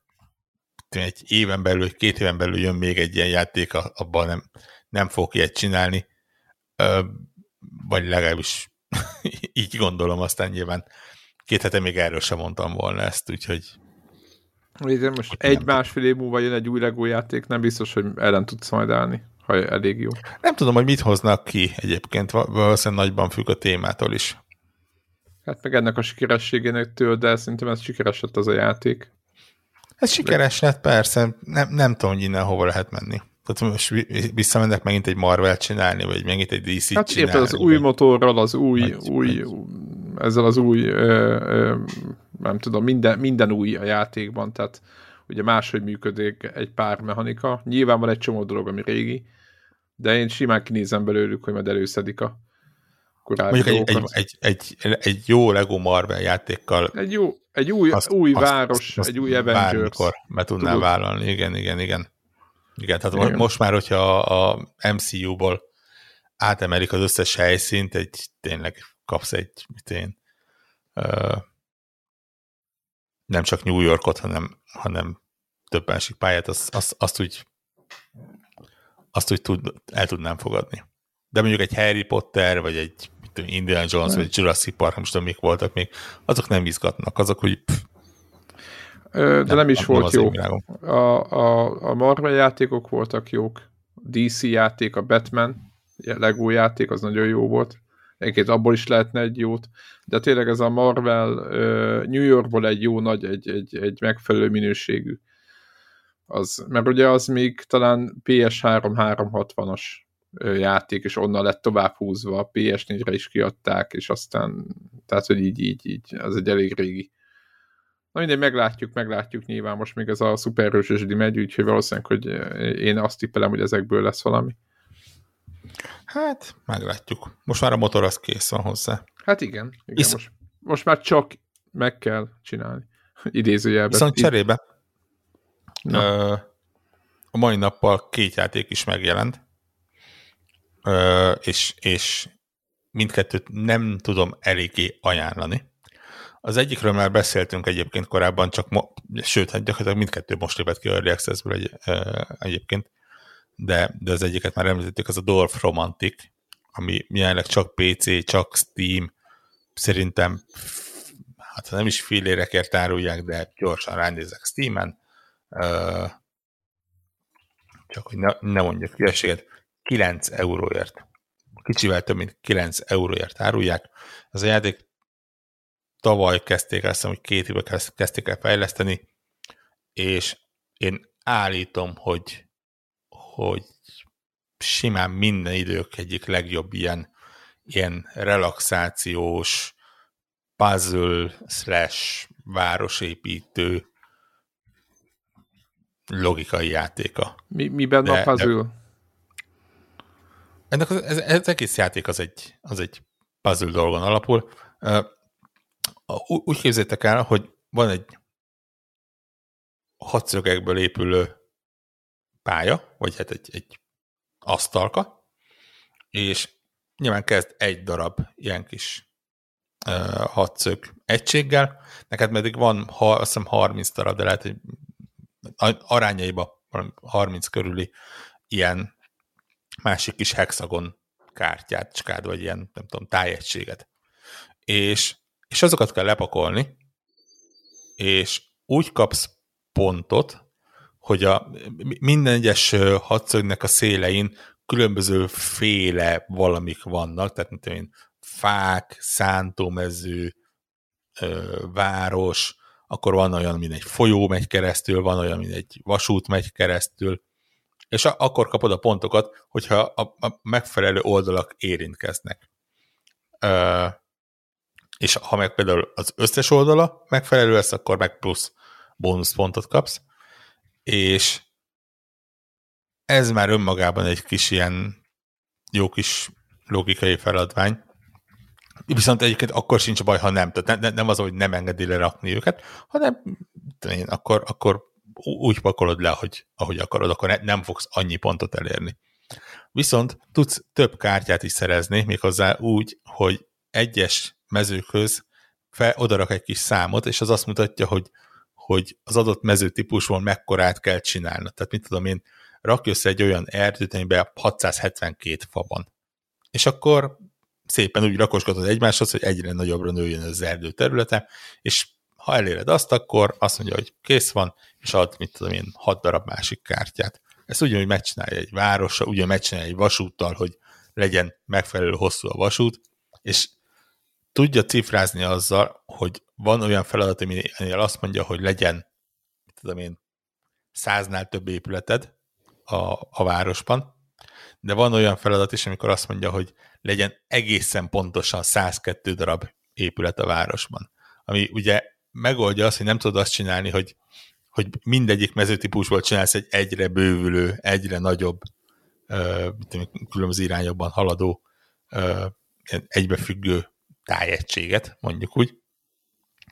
egy éven belül, két éven belül jön még egy ilyen játék, abban nem, nem fog ilyet csinálni, vagy legalábbis így gondolom, aztán nyilván két hete még erről sem mondtam volna ezt, úgyhogy Ugye most egy-másfél év múlva jön egy új Lego játék, nem biztos, hogy ellen tudsz majd állni, ha elég jó. Nem tudom, hogy mit hoznak ki egyébként, valószínűleg nagyban függ a témától is. Hát meg ennek a sikerességének től, de szerintem ez sikeres lett az a játék. Ez sikeres lett, persze. Nem, nem tudom, hogy innen hova lehet menni. Tehát most visszamennek megint egy Marvel csinálni, vagy megint egy DC hát csinálni. Hát az vagy... új motorral, az új, egy, új egy... ezzel az új, ö, ö, nem tudom, minden, minden új a játékban, tehát ugye máshogy működik egy pár mechanika. Nyilván van egy csomó dolog, ami régi, de én simán kinézem belőlük, hogy majd előszedik a korábbi Mondjuk egy, egy, egy, egy, egy jó Lego Marvel játékkal egy jó, egy új, azt, új azt, város, azt, egy új Avengers. Bármikor be tudnám Tudod? vállalni, igen, igen, igen. Igen, tehát igen. most már, hogyha a MCU-ból átemelik az összes helyszínt, egy tényleg kapsz egy, mit én, ö, nem csak New Yorkot, hanem, hanem több másik pályát, azt, azt, azt úgy azt úgy tud, el tudnám fogadni. De mondjuk egy Harry Potter, vagy egy Indiana Jones, nem. vagy Jurassic Park, most tudom, mik voltak még, azok nem izgatnak, azok, hogy pff, de nem, nem is nem volt jó. A, a, a Marvel játékok voltak jók, DC játék, a Batman, Lego játék, az nagyon jó volt. Egyébként abból is lehetne egy jót. De tényleg ez a Marvel New Yorkból egy jó nagy, egy, egy, egy megfelelő minőségű. Az, mert ugye az még talán PS3 360-as játék, és onnan lett tovább húzva, PS4-re is kiadták, és aztán, tehát, hogy így, így, így, az egy elég régi Na mindegy, meglátjuk, meglátjuk nyilván most még ez a szuperhősösdi megy, úgyhogy valószínűleg, hogy én azt tippelem, hogy ezekből lesz valami. Hát, meglátjuk. Most már a motor az kész van hozzá. Hát igen, igen Isz... most, most már csak meg kell csinálni. Idézőjelben. Viszont cserébe ö, a mai nappal két játék is megjelent, ö, és, és mindkettőt nem tudom eléggé ajánlani. Az egyikről már beszéltünk egyébként korábban, csak mo- sőt, hát gyakorlatilag mindkettő most lépett ki Early Access-ből egy, egyébként, de, de az egyiket már említettük, az a Dorf Romantic, ami jelenleg csak PC, csak Steam, szerintem hát nem is félérekért árulják, de gyorsan ránézek Steam-en. Csak hogy ne, ne mondjak hülyeséget, 9 euróért. Kicsivel több, mint 9 euróért árulják. Az a játék tavaly kezdték, azt hiszem, hogy két éve kezdték el fejleszteni, és én állítom, hogy, hogy simán minden idők egyik legjobb ilyen, ilyen relaxációs, puzzle slash városépítő logikai játéka. Mi, mi benne de, a puzzle? De, ennek az, ez, ez egész játék az egy, az egy puzzle dolgon alapul. Úgy képzétek el, hogy van egy hatszögekből épülő pálya, vagy hát egy, egy asztalka, és nyilván kezd egy darab ilyen kis uh, hatszög egységgel, neked pedig van, ha, azt hiszem 30 darab, de lehet, hogy arányaiba 30 körüli ilyen másik kis hexagon kártyát, vagy ilyen, nem tudom, tájegységet. És, és azokat kell lepakolni, és úgy kapsz pontot, hogy a minden egyes hadszögnek a szélein különböző féle valamik vannak, tehát mint én, fák, szántómező, város, akkor van olyan, mint egy folyó megy keresztül, van olyan, mint egy vasút megy keresztül, és akkor kapod a pontokat, hogyha a, a megfelelő oldalak érintkeznek. Ö, és ha meg például az összes oldala megfelelő lesz, akkor meg plusz bónuszpontot kapsz, és ez már önmagában egy kis ilyen jó kis logikai feladvány, Viszont egyébként akkor sincs baj, ha nem. Tehát ne, nem az, hogy nem engedi lerakni őket, hanem én, akkor, akkor úgy pakolod le, hogy, ahogy akarod, akkor ne, nem fogsz annyi pontot elérni. Viszont tudsz több kártyát is szerezni, méghozzá úgy, hogy egyes mezőkhöz fel, odarak egy kis számot, és az azt mutatja, hogy, hogy az adott mezőtípusból mekkorát kell csinálni. Tehát mit tudom én, rakj össze egy olyan erdőt, amiben 672 fa van. És akkor szépen úgy rakosgatod egymáshoz, hogy egyre nagyobbra nőjön az erdő területe, és ha eléred azt, akkor azt mondja, hogy kész van, és ad, mit tudom én, hat darab másik kártyát. Ezt ugyanúgy megcsinálja egy városra, ugyanúgy megcsinálja egy vasúttal, hogy legyen megfelelő hosszú a vasút, és tudja cifrázni azzal, hogy van olyan feladat, aminél azt mondja, hogy legyen, tudom én, száznál több épületed a, a városban, de van olyan feladat is, amikor azt mondja, hogy legyen egészen pontosan 102 darab épület a városban. Ami ugye megoldja azt, hogy nem tudod azt csinálni, hogy, hogy mindegyik mezőtípusból csinálsz egy egyre bővülő, egyre nagyobb, különböző irányokban haladó, egybefüggő tájegységet, mondjuk úgy,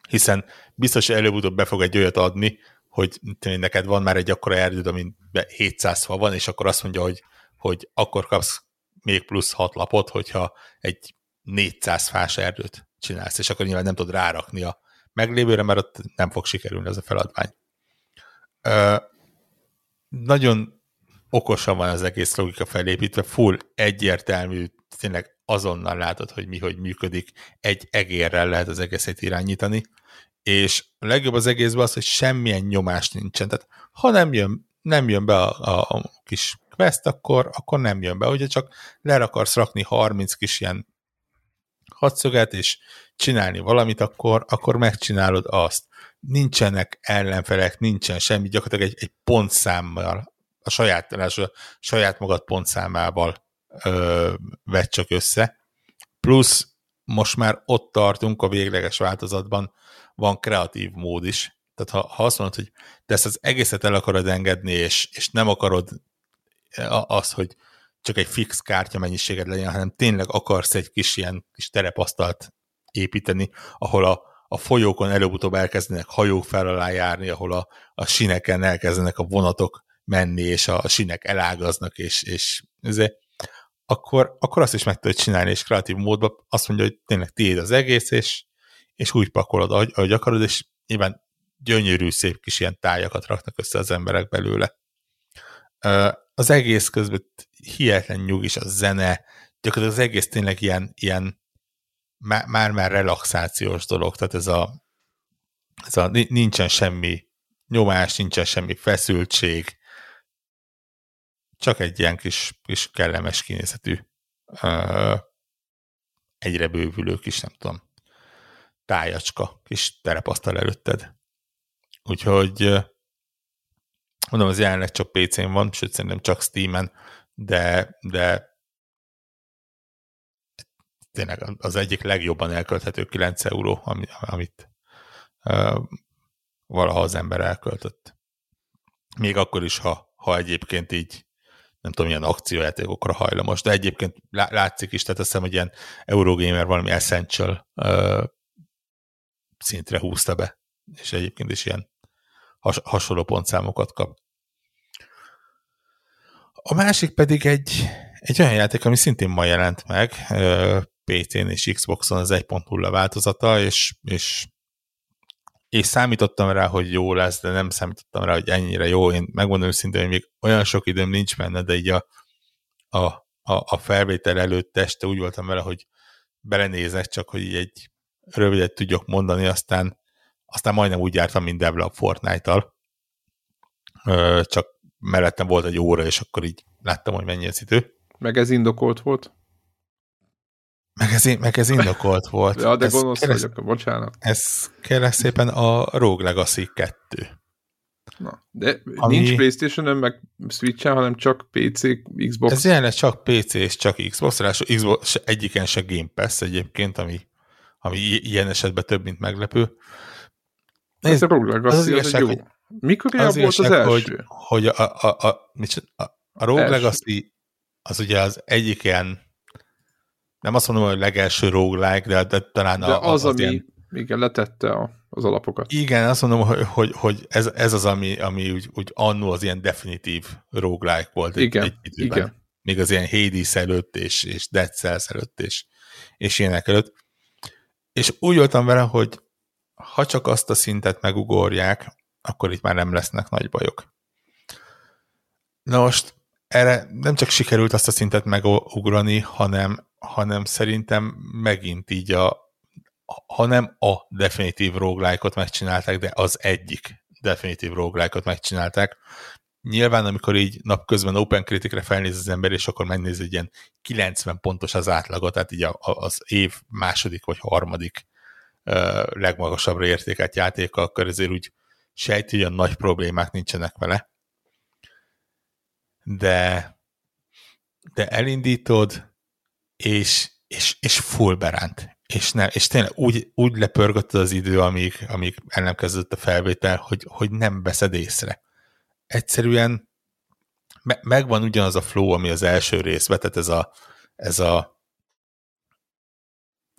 hiszen biztos, hogy előbb-utóbb be fog egy olyat adni, hogy neked van már egy akkora erdőd, amin 700 fa van, és akkor azt mondja, hogy, hogy akkor kapsz még plusz hat lapot, hogyha egy 400 fás erdőt csinálsz, és akkor nyilván nem tudod rárakni a meglévőre, mert ott nem fog sikerülni ez a feladvány. Ö, nagyon okosan van az egész logika felépítve, full egyértelmű, tényleg azonnal látod, hogy mi hogy működik, egy egérrel lehet az egészet irányítani, és a legjobb az egészben az, hogy semmilyen nyomás nincsen. Tehát ha nem jön, nem jön be a, a, a kis quest, akkor, akkor nem jön be. Ugye csak le akarsz rakni 30 kis ilyen hadszöget, és csinálni valamit, akkor, akkor megcsinálod azt. Nincsenek ellenfelek, nincsen semmi, gyakorlatilag egy, egy pontszámmal, a saját, a saját magad pontszámával vett csak össze. Plusz most már ott tartunk a végleges változatban, van kreatív mód is. Tehát ha, ha azt mondod, hogy te ezt az egészet el akarod engedni, és, és nem akarod az, hogy csak egy fix kártya mennyiséged legyen, hanem tényleg akarsz egy kis ilyen kis terepasztalt építeni, ahol a, a folyókon előbb-utóbb elkezdenek hajók fel alá járni, ahol a, a sineken elkezdenek a vonatok menni, és a, a sinek elágaznak, és, és ezért, akkor, akkor azt is meg tudod csinálni, és kreatív módban azt mondja, hogy tényleg tiéd az egész, és, és úgy pakolod, ahogy, ahogy akarod, és nyilván gyönyörű, szép kis ilyen tájakat raknak össze az emberek belőle. Az egész közben hihetlen nyugis a zene, gyakorlatilag az egész tényleg ilyen, ilyen már-már relaxációs dolog, tehát ez a, ez a nincsen semmi nyomás, nincsen semmi feszültség, csak egy ilyen kis, kis kellemes kinézetű, egyre bővülő kis, nem tudom, tájacska, kis terepasztal előtted. Úgyhogy mondom, az jelenleg csak PC-n van, sőt szerintem csak Steam-en, de, de tényleg az egyik legjobban elkölthető 9 euró, amit uh, valaha az ember elköltött. Még akkor is, ha, ha egyébként így nem tudom, milyen akciójátékokra hajlamos, de egyébként látszik is, tehát azt hiszem, hogy ilyen Eurogamer valami Essential uh, szintre húzta be, és egyébként is ilyen has, hasonló pontszámokat kap. A másik pedig egy, egy olyan játék, ami szintén ma jelent meg, PC-n és Xboxon az 1.0 változata, és, és, és számítottam rá, hogy jó lesz, de nem számítottam rá, hogy ennyire jó. Én megmondom őszintén, hogy még olyan sok időm nincs benne, de így a, a, a, a felvétel előtt este úgy voltam vele, hogy belenézek, csak hogy így egy rövidet tudjak mondani, aztán, aztán majdnem úgy jártam, mint Devla a Fortnite-tal. Csak mellettem volt egy óra, és akkor így láttam, hogy mennyi az idő. Meg ez indokolt volt? Meg ez, meg ez indokolt volt. ja, de ez gonosz keres, vagyok, bocsánat. Ez kell szépen a Rogue Legacy 2. Na, de ami... nincs playstation meg switch hanem csak PC, Xbox. Ez jelenleg csak PC és csak Xbox, ráadásul Xbox egyiken se Game Pass egyébként, ami, ami ilyen esetben több, mint meglepő. Nézd, ez a az, az, igazság, jó. Hogy, Mikor az volt az első? Hogy, hogy a, a, a, a, a Rogue. Legacy az ugye az egyik ilyen nem azt mondom, hogy legelső roguelike, de, de talán de a, az, az, ami ilyen... igen, letette a, az alapokat. Igen, azt mondom, hogy, hogy, hogy ez, ez az, ami, ami úgy, úgy annó az ilyen definitív roguelike volt igen, egy, egy időben. Igen. Még az ilyen Hades előtt, és, és Dead Cells előtt, és, és ilyenek előtt. És úgy voltam vele, hogy ha csak azt a szintet megugorják, akkor itt már nem lesznek nagy bajok. Na most erre nem csak sikerült azt a szintet megugrani, hanem hanem szerintem megint így a, ha nem a definitív roguelike-ot megcsinálták, de az egyik definitív roguelike-ot megcsinálták. Nyilván, amikor így napközben Open Critic-re felnéz az ember, és akkor megnéz egy ilyen 90 pontos az átlagot, tehát így a, a, az év második vagy harmadik uh, legmagasabbra értékelt játéka, akkor ezért úgy sejt, hogy olyan nagy problémák nincsenek vele. De, de elindítod, és, és, és full beránt. És, nem, és tényleg úgy, úgy lepörgött az idő, amíg, amíg el nem kezdődött a felvétel, hogy, hogy nem veszed észre. Egyszerűen me, megvan ugyanaz a flow, ami az első részben, tehát ez a, ez a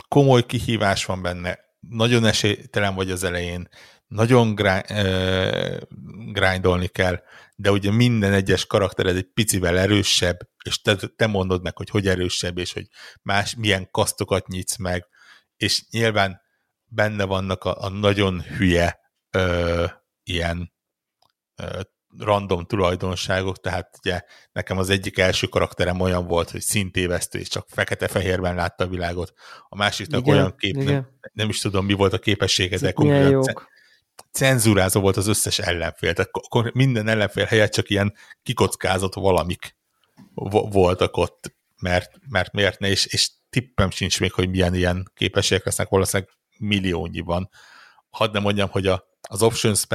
komoly kihívás van benne, nagyon esélytelen vagy az elején, nagyon grindolni kell, de ugye minden egyes karaktered egy picivel erősebb, és te, te mondod meg, hogy hogy erősebb, és hogy más milyen kasztokat nyitsz meg, és nyilván benne vannak a, a nagyon hülye ö, ilyen ö, random tulajdonságok, tehát ugye nekem az egyik első karakterem olyan volt, hogy szintévesztő, és csak fekete-fehérben látta a világot. A másiknak igen, olyan kép, nem, nem is tudom, mi volt a képessége, de konkrétan cenzúrázó volt az összes ellenfél, tehát akkor minden ellenfél helyett csak ilyen kikockázott valamik voltak ott, mert, mert miért ne, és, és tippem sincs még, hogy milyen ilyen képességek lesznek, valószínűleg milliónyi van. Hadd nem mondjam, hogy a, az options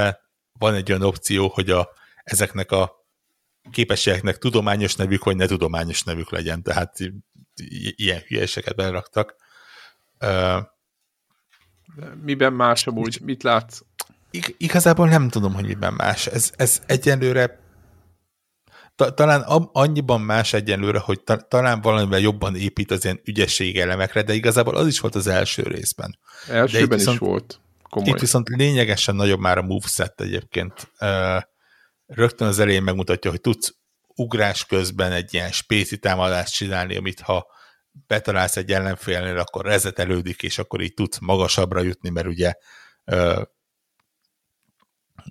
van egy olyan opció, hogy a, ezeknek a képességeknek tudományos nevük, vagy ne tudományos nevük legyen, tehát ilyen hülyeseket beraktak. Miben más amúgy? Mit látsz? Ig igazából nem tudom, hogy miben más. Ez, ez egyelőre ta, talán annyiban más egyenlőre, hogy ta, talán valamivel jobban épít az ilyen ügyesség elemekre, de igazából az is volt az első részben. Elsőben de viszont, is volt. Komoly. Itt viszont lényegesen nagyobb már a moveset egyébként. Rögtön az elején megmutatja, hogy tudsz ugrás közben egy ilyen spéci támadást csinálni, amit ha betalálsz egy ellenfélnél, akkor rezetelődik, és akkor így tudsz magasabbra jutni, mert ugye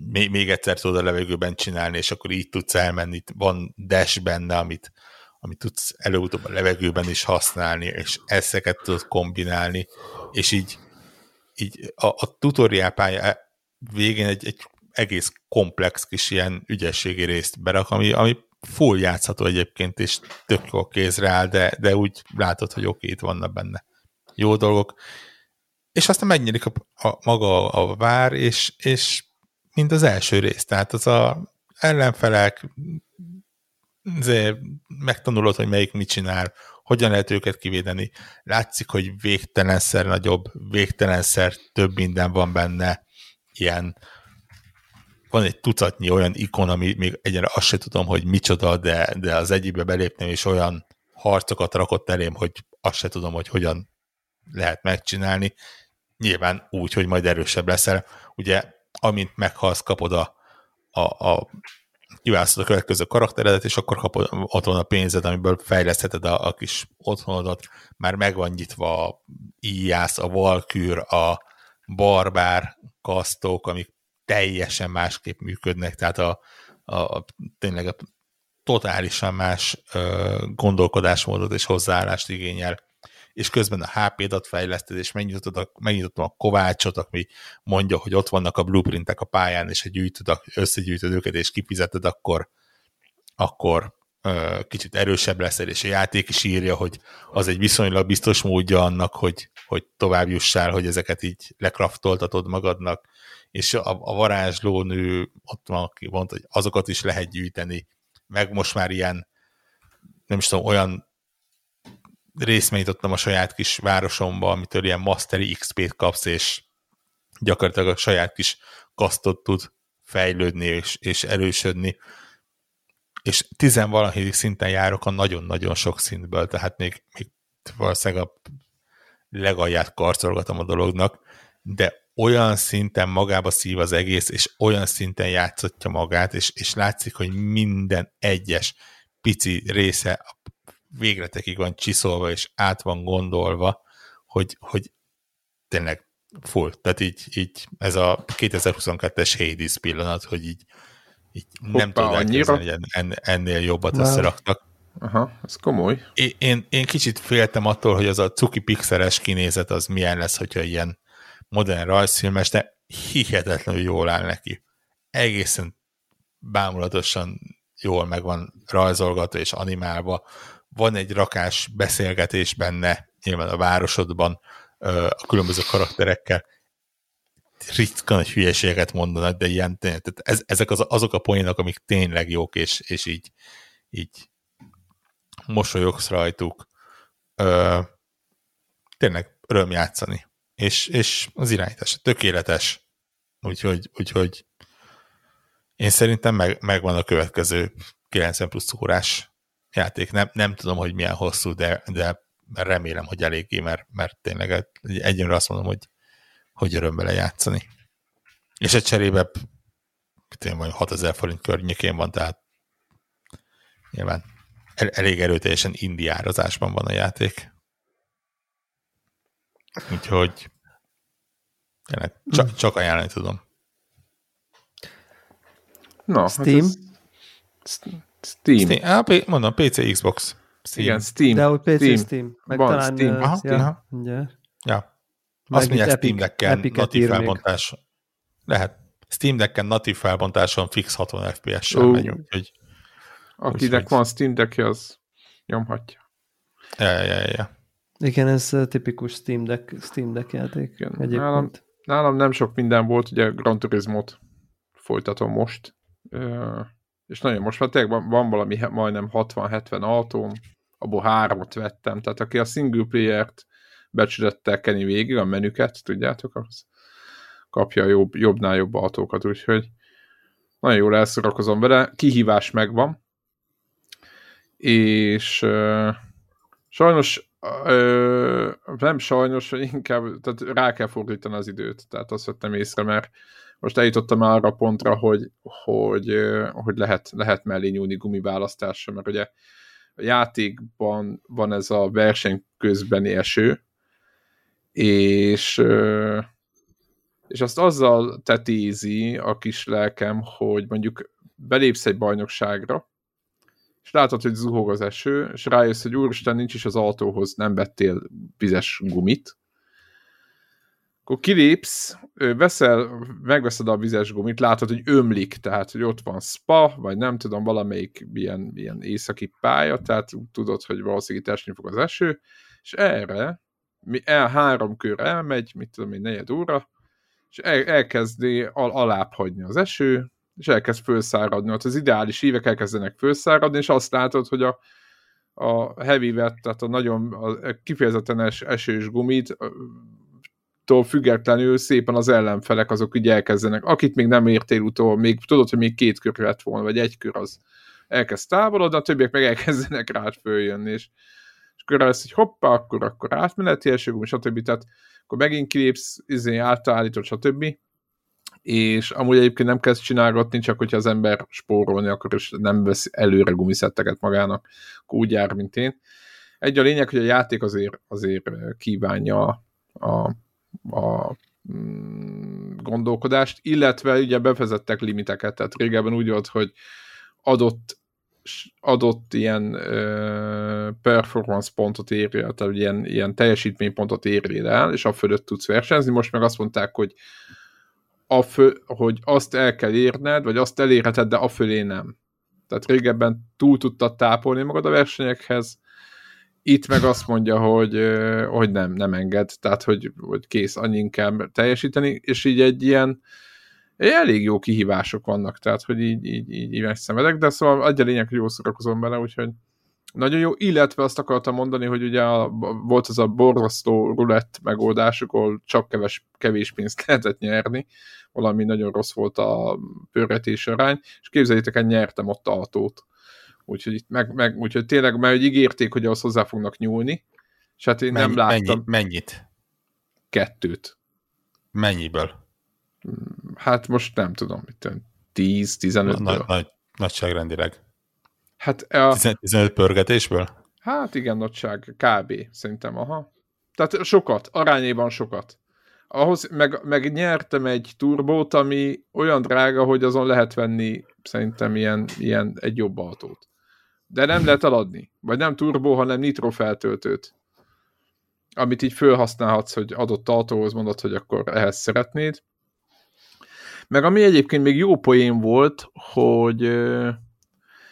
még, egyszer tudod a levegőben csinálni, és akkor így tudsz elmenni. Van dash benne, amit, amit tudsz előutóbb a levegőben is használni, és ezeket tudod kombinálni, és így, így a, a tutoriál pálya végén egy, egy egész komplex kis ilyen ügyességi részt berak, ami, ami full játszható egyébként, és tök jó kézre áll, de, de úgy látod, hogy oké, itt vannak benne jó dolgok. És aztán megnyílik a, a, maga a vár, és, és mint az első rész, tehát az a ellenfelek, megtanulod, hogy melyik mit csinál, hogyan lehet őket kivédeni. Látszik, hogy végtelenszer nagyobb, végtelenszer több minden van benne, ilyen van egy tucatnyi olyan ikon, ami még egyre azt se tudom, hogy micsoda, de, de az egyikbe belépnem, és olyan harcokat rakott elém, hogy azt se tudom, hogy hogyan lehet megcsinálni. Nyilván úgy, hogy majd erősebb leszel. Ugye, amint meghalsz, kapod a, a, a kiválasztod a következő karakteredet, és akkor kapod otthon a pénzed, amiből fejlesztheted a, a kis otthonodat. Már meg van nyitva a íjász, a valkűr, a barbár kasztok, amik teljesen másképp működnek, tehát a, a, a tényleg a totálisan más ö, gondolkodásmódot és hozzáállást igényel és közben a HP-dat fejleszted, és megnyitod a, megnyitottam a kovácsot, ami mondja, hogy ott vannak a blueprintek a pályán, és ha gyűjtöd, összegyűjtöd őket, és kifizeted, akkor, akkor ö, kicsit erősebb leszel, és a játék is írja, hogy az egy viszonylag biztos módja annak, hogy, hogy tovább jussál, hogy ezeket így lekraftoltatod magadnak, és a, a varázslónő ott van, aki mondta, hogy azokat is lehet gyűjteni, meg most már ilyen nem is tudom, olyan részmenyítottam a saját kis városomba, amitől ilyen Mastery XP-t kapsz, és gyakorlatilag a saját kis kasztot tud fejlődni és, és erősödni. És tizenvalahédik szinten járok a nagyon-nagyon sok szintből, tehát még, még valószínűleg a legalját karcolgatom a dolognak, de olyan szinten magába szív az egész, és olyan szinten játszotja magát, és, és látszik, hogy minden egyes pici része végletekig van csiszolva, és át van gondolva, hogy, hogy tényleg full. Tehát így, így ez a 2022-es Hades pillanat, hogy így, így Hoppá, nem tudom elképzelni, hogy en, ennél jobbat Már. összeraktak. Aha, ez komoly. Én, én, én kicsit féltem attól, hogy az a cuki pixeles kinézet az milyen lesz, hogyha ilyen modern rajzfilmes, de hihetetlenül jól áll neki. Egészen bámulatosan jól meg van rajzolgatva és animálva, van egy rakás beszélgetés benne, nyilván a városodban, a különböző karakterekkel, ritka nagy hülyeséget mondanak, de ilyen, tehát ez, ezek az, azok a poénok, amik tényleg jók, és, és így, így mosolyogsz rajtuk. Ö, tényleg öröm játszani. És, és az irányítás tökéletes. Úgyhogy, úgyhogy én szerintem meg, megvan a következő 90 plusz órás játék. Nem, nem tudom, hogy milyen hosszú, de, de remélem, hogy eléggé, mert, mert tényleg egyenre azt mondom, hogy, hogy öröm vele játszani. És egy cserébe tényleg vagy 6000 forint környékén van, tehát nyilván el, elég erőteljesen indiározásban van a játék. Úgyhogy tényleg csak, csak ajánlani tudom. Na, Steam? Hát ez, Steam. Steam. Á, mondom, PC, Xbox. Steam. Igen, Steam. De hogy PC, Steam. Steam. Meg Van, talán, Steam. Aha, ja, ja. ja. Azt mondják, Steam Deck-en natív felbontás. Lehet. Steam Deck-en natív felbontáson fix 60 FPS-sel uh. megy, úgyhogy... Akinek van Steam deck az nyomhatja. Ja, ja, ja, ja. Igen, ez tipikus Steam Deck, Steam Deck játék. Igen. Nálam, nálam nem sok minden volt, ugye Gran Turismo-t folytatom most és nagyon most már tényleg van, van valami majdnem 60-70 autóm, abból hármat vettem, tehát aki a single player-t becsülettel keni végig, a menüket, tudjátok, az kapja jobb, jobbnál jobb autókat, úgyhogy nagyon jól elszorakozom vele, kihívás megvan, és uh, sajnos uh, nem sajnos, inkább tehát rá kell fordítani az időt, tehát azt vettem észre, mert most eljutottam arra a pontra, hogy, hogy, hogy lehet, lehet mellé nyúlni gumiválasztásra, mert ugye a játékban van ez a verseny közbeni eső, és, és azt azzal tetézi a kis lelkem, hogy mondjuk belépsz egy bajnokságra, és látod, hogy zuhog az eső, és rájössz, hogy úristen, nincs is az autóhoz, nem vettél vizes gumit, akkor kilépsz, veszel, megveszed a vizes gumit, látod, hogy ömlik, tehát, hogy ott van spa, vagy nem tudom, valamelyik ilyen, ilyen északi pálya, tehát tudod, hogy valószínűleg esni fog az eső, és erre mi el három kör elmegy, mit tudom én, negyed óra, és el, elkezdi al, alább hagyni az eső, és elkezd felszáradni. Ott az ideális hívek elkezdenek felszáradni, és azt látod, hogy a, a heavy vet, tehát a nagyon a kifejezetten es, esős gumit tól függetlenül szépen az ellenfelek azok ugye elkezdenek. Akit még nem értél utól, még tudod, hogy még két kör lett volna, vagy egy kör az elkezd távolodni, a többiek meg elkezdenek rád följönni, és, és akkor lesz, hogy hoppá, akkor, akkor átmeneti elsőgum, stb. Tehát akkor megint kilépsz, izé, átállítod, stb. És amúgy egyébként nem kezd csinálgatni, csak hogyha az ember spórolni akar, és nem vesz előre gumiszetteket magának, akkor úgy jár, mint én. Egy a lényeg, hogy a játék azért, azért kívánja a mm, gondolkodást, illetve ugye bevezettek limiteket, tehát régebben úgy volt, hogy adott adott ilyen performance pontot érje, tehát ilyen, ilyen teljesítménypontot érjél el, és a fölött tudsz versenyezni. Most meg azt mondták, hogy, a fő, hogy azt el kell érned, vagy azt elérheted, de a fölé nem. Tehát régebben túl tudtad tápolni magad a versenyekhez, itt meg azt mondja, hogy, hogy nem, nem enged, tehát hogy, hogy kész, annyi kell teljesíteni, és így egy ilyen elég jó kihívások vannak, tehát hogy így, így, így, így megszenvedek, de szóval adja lényeg, hogy jól szórakozom bele, úgyhogy nagyon jó, illetve azt akartam mondani, hogy ugye a, volt az a borzasztó rulett megoldás, ahol csak keves, kevés pénzt lehetett nyerni, valami nagyon rossz volt a pörgetés arány, és képzeljétek el, nyertem ott autót úgyhogy, itt meg, meg, úgyhogy tényleg, mert hogy ígérték, hogy ahhoz hozzá fognak nyúlni, és hát én Mennyi, nem láttam. Mennyi, mennyit? Kettőt. Mennyiből? Hát most nem tudom, mit 10-15 nagy, nagy, Nagyságrendileg. Hát a... 15 pörgetésből? Hát igen, nagyság, kb. szerintem, aha. Tehát sokat, arányében sokat. Ahhoz meg, meg nyertem egy turbót, ami olyan drága, hogy azon lehet venni szerintem ilyen, ilyen egy jobb autót de nem lehet eladni. Vagy nem turbo, hanem nitro feltöltőt. Amit így felhasználhatsz, hogy adott autóhoz mondod, hogy akkor ehhez szeretnéd. Meg ami egyébként még jó poén volt, hogy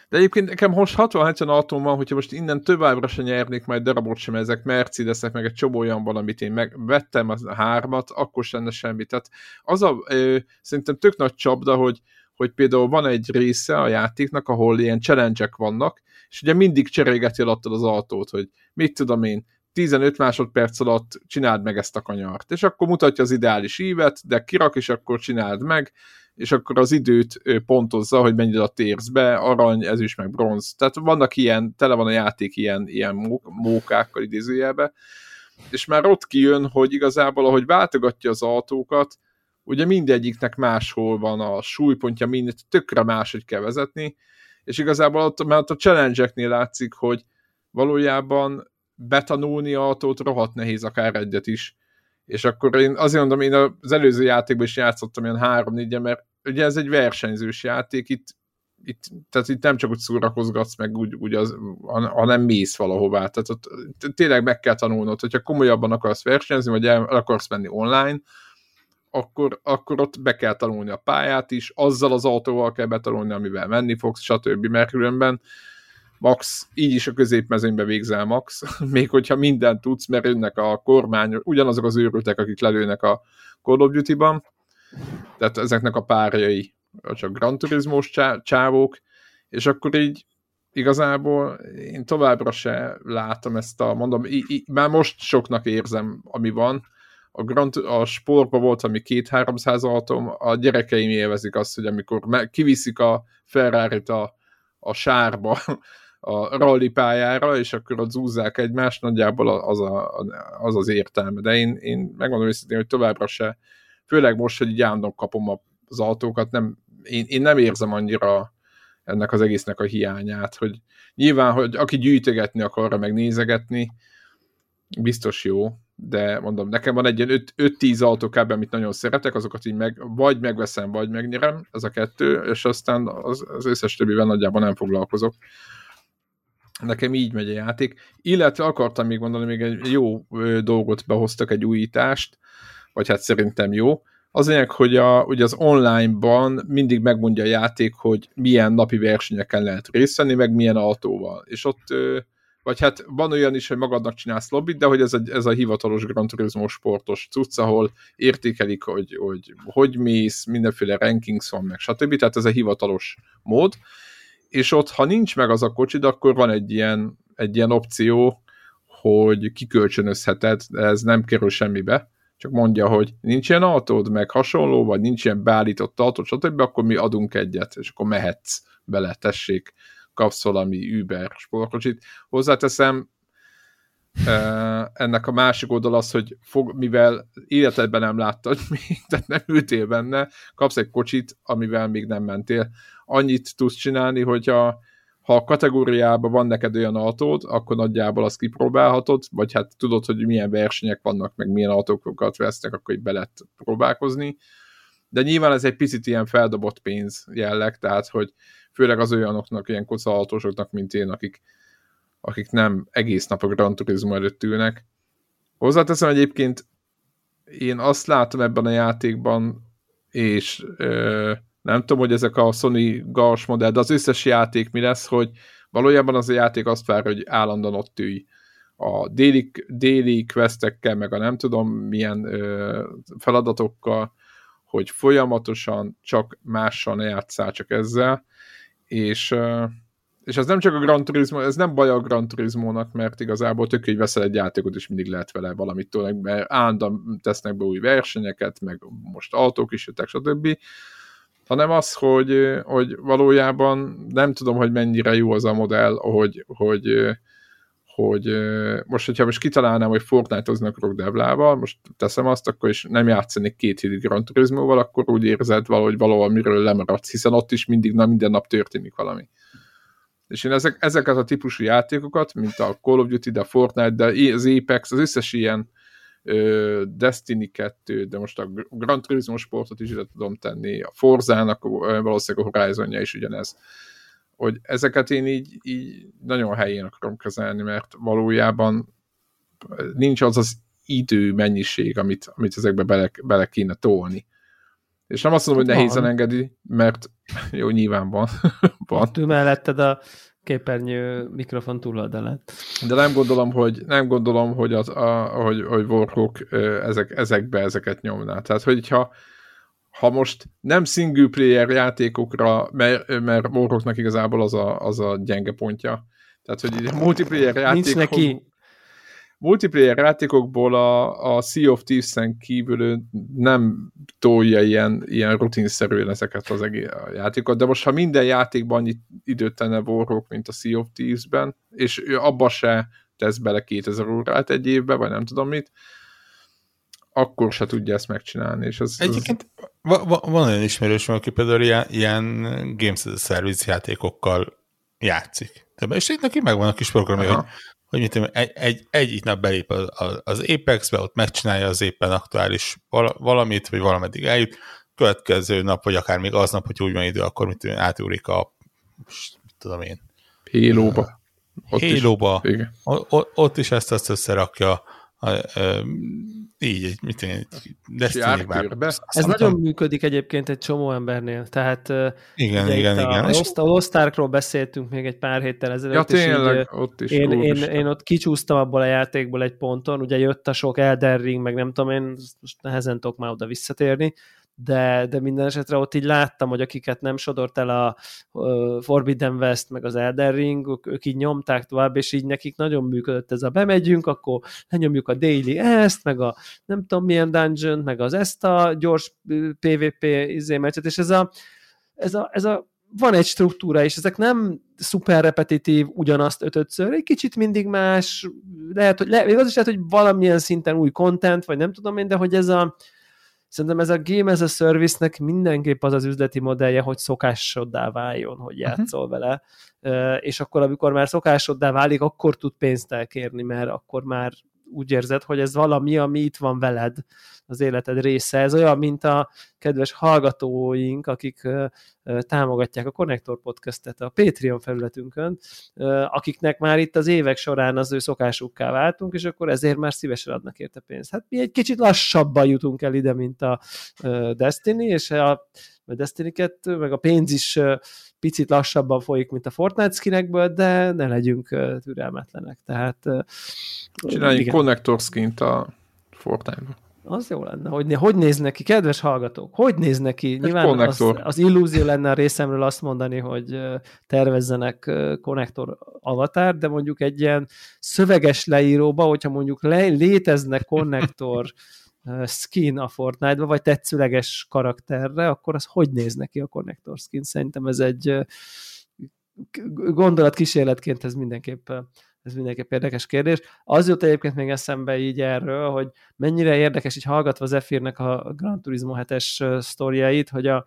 de egyébként nekem most 60-70 autóm van, hogyha most innen továbbra se nyernék majd darabot sem ezek Mercedesek, meg egy csomó olyan van, amit én megvettem a hármat, akkor sem lenne semmi. Tehát az a, ö, szerintem tök nagy csapda, hogy, hogy például van egy része a játéknak, ahol ilyen challenge vannak, és ugye mindig cserégeti alattad az autót, hogy mit tudom én, 15 másodperc alatt csináld meg ezt a kanyart. És akkor mutatja az ideális ívet, de kirak, és akkor csináld meg, és akkor az időt pontozza, hogy mennyit alatt érsz be, arany, ez is meg bronz. Tehát vannak ilyen, tele van a játék ilyen, ilyen mókákkal idézőjelbe, és már ott kijön, hogy igazából, ahogy váltogatja az autókat, ugye mindegyiknek máshol van a súlypontja, mindent tökre máshogy kell vezetni, és igazából ott, mert a challenge-eknél látszik, hogy valójában betanulni autót rohadt nehéz akár egyet is. És akkor én azért mondom, én az előző játékban is játszottam ilyen három 4 mert ugye ez egy versenyzős játék, itt, itt, tehát itt nem csak úgy szórakozgatsz meg, úgy, úgy az, hanem mész valahová. Tehát ott tényleg meg kell tanulnod, hogyha komolyabban akarsz versenyezni, vagy el akarsz menni online, akkor, akkor ott be kell tanulni a pályát is, azzal az autóval kell betanulni, amivel menni fogsz, stb. Mert különben max, így is a középmezőnybe végzel max, még hogyha mindent tudsz, mert jönnek a kormány, ugyanazok az őrültek, akik lelőnek a Call of Duty-ban, tehát ezeknek a párjai, csak Gran Turismo csávók, és akkor így igazából én továbbra se látom ezt a, mondom, í- í- már most soknak érzem, ami van, a, Grand, a sportban volt, ami két-háromszáz autóm, a gyerekeim élvezik azt, hogy amikor kiviszik a ferrari a, a sárba, a rally pályára, és akkor ott zúzzák egymást, nagyjából az a, az, az értelme. De én, én megmondom őszintén, hogy továbbra se, főleg most, hogy így állandóan kapom az autókat, nem, én, én nem érzem annyira ennek az egésznek a hiányát, hogy nyilván, hogy aki gyűjtögetni akarra, meg nézegetni, biztos jó, de mondom, nekem van egy ilyen 5-10 autó kb. amit nagyon szeretek, azokat így meg, vagy megveszem, vagy megnyerem, ez a kettő, és aztán az, az összes többivel nagyjából nem foglalkozok. Nekem így megy a játék. Illetve akartam még mondani, még egy jó dolgot behoztak, egy újítást, vagy hát szerintem jó. Az lényeg, hogy a, ugye az online-ban mindig megmondja a játék, hogy milyen napi versenyeken lehet részt venni, meg milyen autóval. És ott, vagy hát van olyan is, hogy magadnak csinálsz lobbit, de hogy ez a, ez a hivatalos Gran Turismo sportos cucc, ahol értékelik, hogy, hogy hogy mész, mindenféle rankings van, meg stb. Tehát ez a hivatalos mód. És ott, ha nincs meg az a kocsid, akkor van egy ilyen, egy ilyen opció, hogy kikölcsönözheted, de ez nem kerül semmibe, csak mondja, hogy nincs ilyen autód, meg hasonló, vagy nincs ilyen beállított autód, stb., akkor mi adunk egyet, és akkor mehetsz bele, tessék, kapsz valami Uber sportkocsit. Hozzáteszem, ennek a másik oldal az, hogy fog, mivel életedben nem láttad még, tehát nem ültél benne, kapsz egy kocsit, amivel még nem mentél. Annyit tudsz csinálni, hogyha ha a kategóriában van neked olyan autód, akkor nagyjából azt kipróbálhatod, vagy hát tudod, hogy milyen versenyek vannak, meg milyen autókat vesznek, akkor így be lehet próbálkozni. De nyilván ez egy picit ilyen feldobott pénz jelleg, tehát hogy főleg az olyanoknak, ilyen autósoknak, mint én, akik, akik nem egész nap a Gran Turismo előtt ülnek. Hozzáteszem egyébként, én azt látom ebben a játékban, és ö, nem tudom, hogy ezek a Sony Gars modell, de az összes játék mi lesz, hogy valójában az a játék azt vár, hogy állandóan ott ülj a déli, déli questekkel, meg a nem tudom milyen ö, feladatokkal, hogy folyamatosan csak mással ne játszál, csak ezzel, és, és ez nem csak a Gran Turismo, ez nem baj a Gran Turismo-nak, mert igazából tök, hogy veszel egy játékot, és mindig lehet vele valamit tőle, mert állandóan tesznek be új versenyeket, meg most autók is jöttek, stb. Hanem az, hogy, hogy valójában nem tudom, hogy mennyire jó az a modell, hogy, hogy, hogy most, hogyha most kitalálnám, hogy Fortnite-ozni akarok Devlával, most teszem azt, akkor is nem játszanék két hétig Gran Turismo-val, akkor úgy érzed valahogy valahol miről lemaradsz, hiszen ott is mindig na, minden nap történik valami. És én ezek, ezeket a típusú játékokat, mint a Call of Duty, de a Fortnite, de az Apex, az összes ilyen Destiny 2, de most a Gran Turismo sportot is ide tudom tenni, a Forzának valószínűleg a Horizonja is ugyanez. Hogy ezeket én így, így nagyon helyén akarom kezelni, mert valójában nincs az az idő mennyiség, amit, amit ezekbe bele, bele kéne tolni. És nem azt mondom, hogy nehézen engedi, mert jó, nyilván van. van. Ő melletted a képernyő mikrofon túloldalán. De nem gondolom, hogy, nem gondolom, hogy, az, a, hogy, hogy Warhawk ezek, ezekbe ezeket nyomná. Tehát, hogyha ha most nem single player játékokra, mert, mert Warhawknak igazából az a, az a gyenge pontja. Tehát, hogy multiplayer játékok... Nincs neki multiplayer játékokból a, a Sea of Thieves-en kívül nem tolja ilyen, ilyen rutinszerűen ezeket az egész a játékot, de most ha minden játékban annyi időt tenne Warhawk, mint a Sea of Thieves-ben, és ő abba se tesz bele 2000 órát egy évbe, vagy nem tudom mit, akkor se tudja ezt megcsinálni. És az, Egyébként az... van olyan ismerős, aki például ilyen, ilyen Games as a Service játékokkal játszik. De és neki megvan a kis programja, hogy hogy mit tudom, egy, egy, egy nap belép az, az Apex-be, ott megcsinálja az éppen aktuális valamit, vagy valameddig eljut, következő nap, vagy akár még aznap, hogy úgy van idő, akkor mit tudom, átúrik a, mit tudom én. Hélóba. Hélóba. Ott, ott is ezt azt összerakja, a, a, így, mit én, destiny Ez nagyon működik egyébként egy csomó embernél, tehát igen, igen, a, igen. A, a Lost Arkról beszéltünk még egy pár héttel ezelőtt, ja, tényleg, és így, ott is én, én, én, ott kicsúsztam abból a játékból egy ponton, ugye jött a sok Elden Ring, meg nem tudom én, most nehezen tudok már oda visszatérni, de, de minden esetre ott így láttam, hogy akiket nem sodort el a uh, Forbidden West, meg az Elden Ring, ők, így nyomták tovább, és így nekik nagyon működött ez a bemegyünk, akkor lenyomjuk a daily ezt, meg a nem tudom milyen dungeon, meg az ezt a gyors PvP izé meccset, és ez a, ez a, ez a van egy struktúra, és ezek nem szuper repetitív, ugyanazt ötötször, egy kicsit mindig más, lehet, hogy, le, az is lehet, hogy valamilyen szinten új content, vagy nem tudom én, de hogy ez a, Szerintem ez a game as a service-nek mindenképp az az üzleti modellje, hogy szokásoddá váljon, hogy mhm. játszol uh-huh. vele, és akkor, amikor már szokásoddá válik, akkor tud pénzt elkérni, mert akkor már úgy érzed, hogy ez valami, ami itt van veled, az életed része. Ez olyan, mint a kedves hallgatóink, akik támogatják a Connector podcastet a Patreon felületünkön, akiknek már itt az évek során az ő szokásukká váltunk, és akkor ezért már szívesen adnak érte pénzt. Hát mi egy kicsit lassabban jutunk el ide, mint a Destiny, és a Destiny 2, meg a pénz is picit lassabban folyik, mint a Fortnite skinekből, de ne legyünk türelmetlenek. Tehát Csináljunk connector skint a Fortnite-ba. Az jó lenne. Hogy, hogy néz neki, kedves hallgatók? Hogy néz neki? Egy Nyilván az, az illúzió lenne a részemről azt mondani, hogy tervezzenek konnektor avatár, de mondjuk egy ilyen szöveges leíróba, hogyha mondjuk le, létezne konnektor skin a Fortnite-ba, vagy tetszőleges karakterre, akkor az hogy néz neki a connector skin? Szerintem ez egy gondolat kísérletként ez mindenképp ez mindenképp érdekes kérdés. Az jut egyébként még eszembe így erről, hogy mennyire érdekes így hallgatva Zephyrnek a Gran Turismo 7-es sztoriait, hogy a,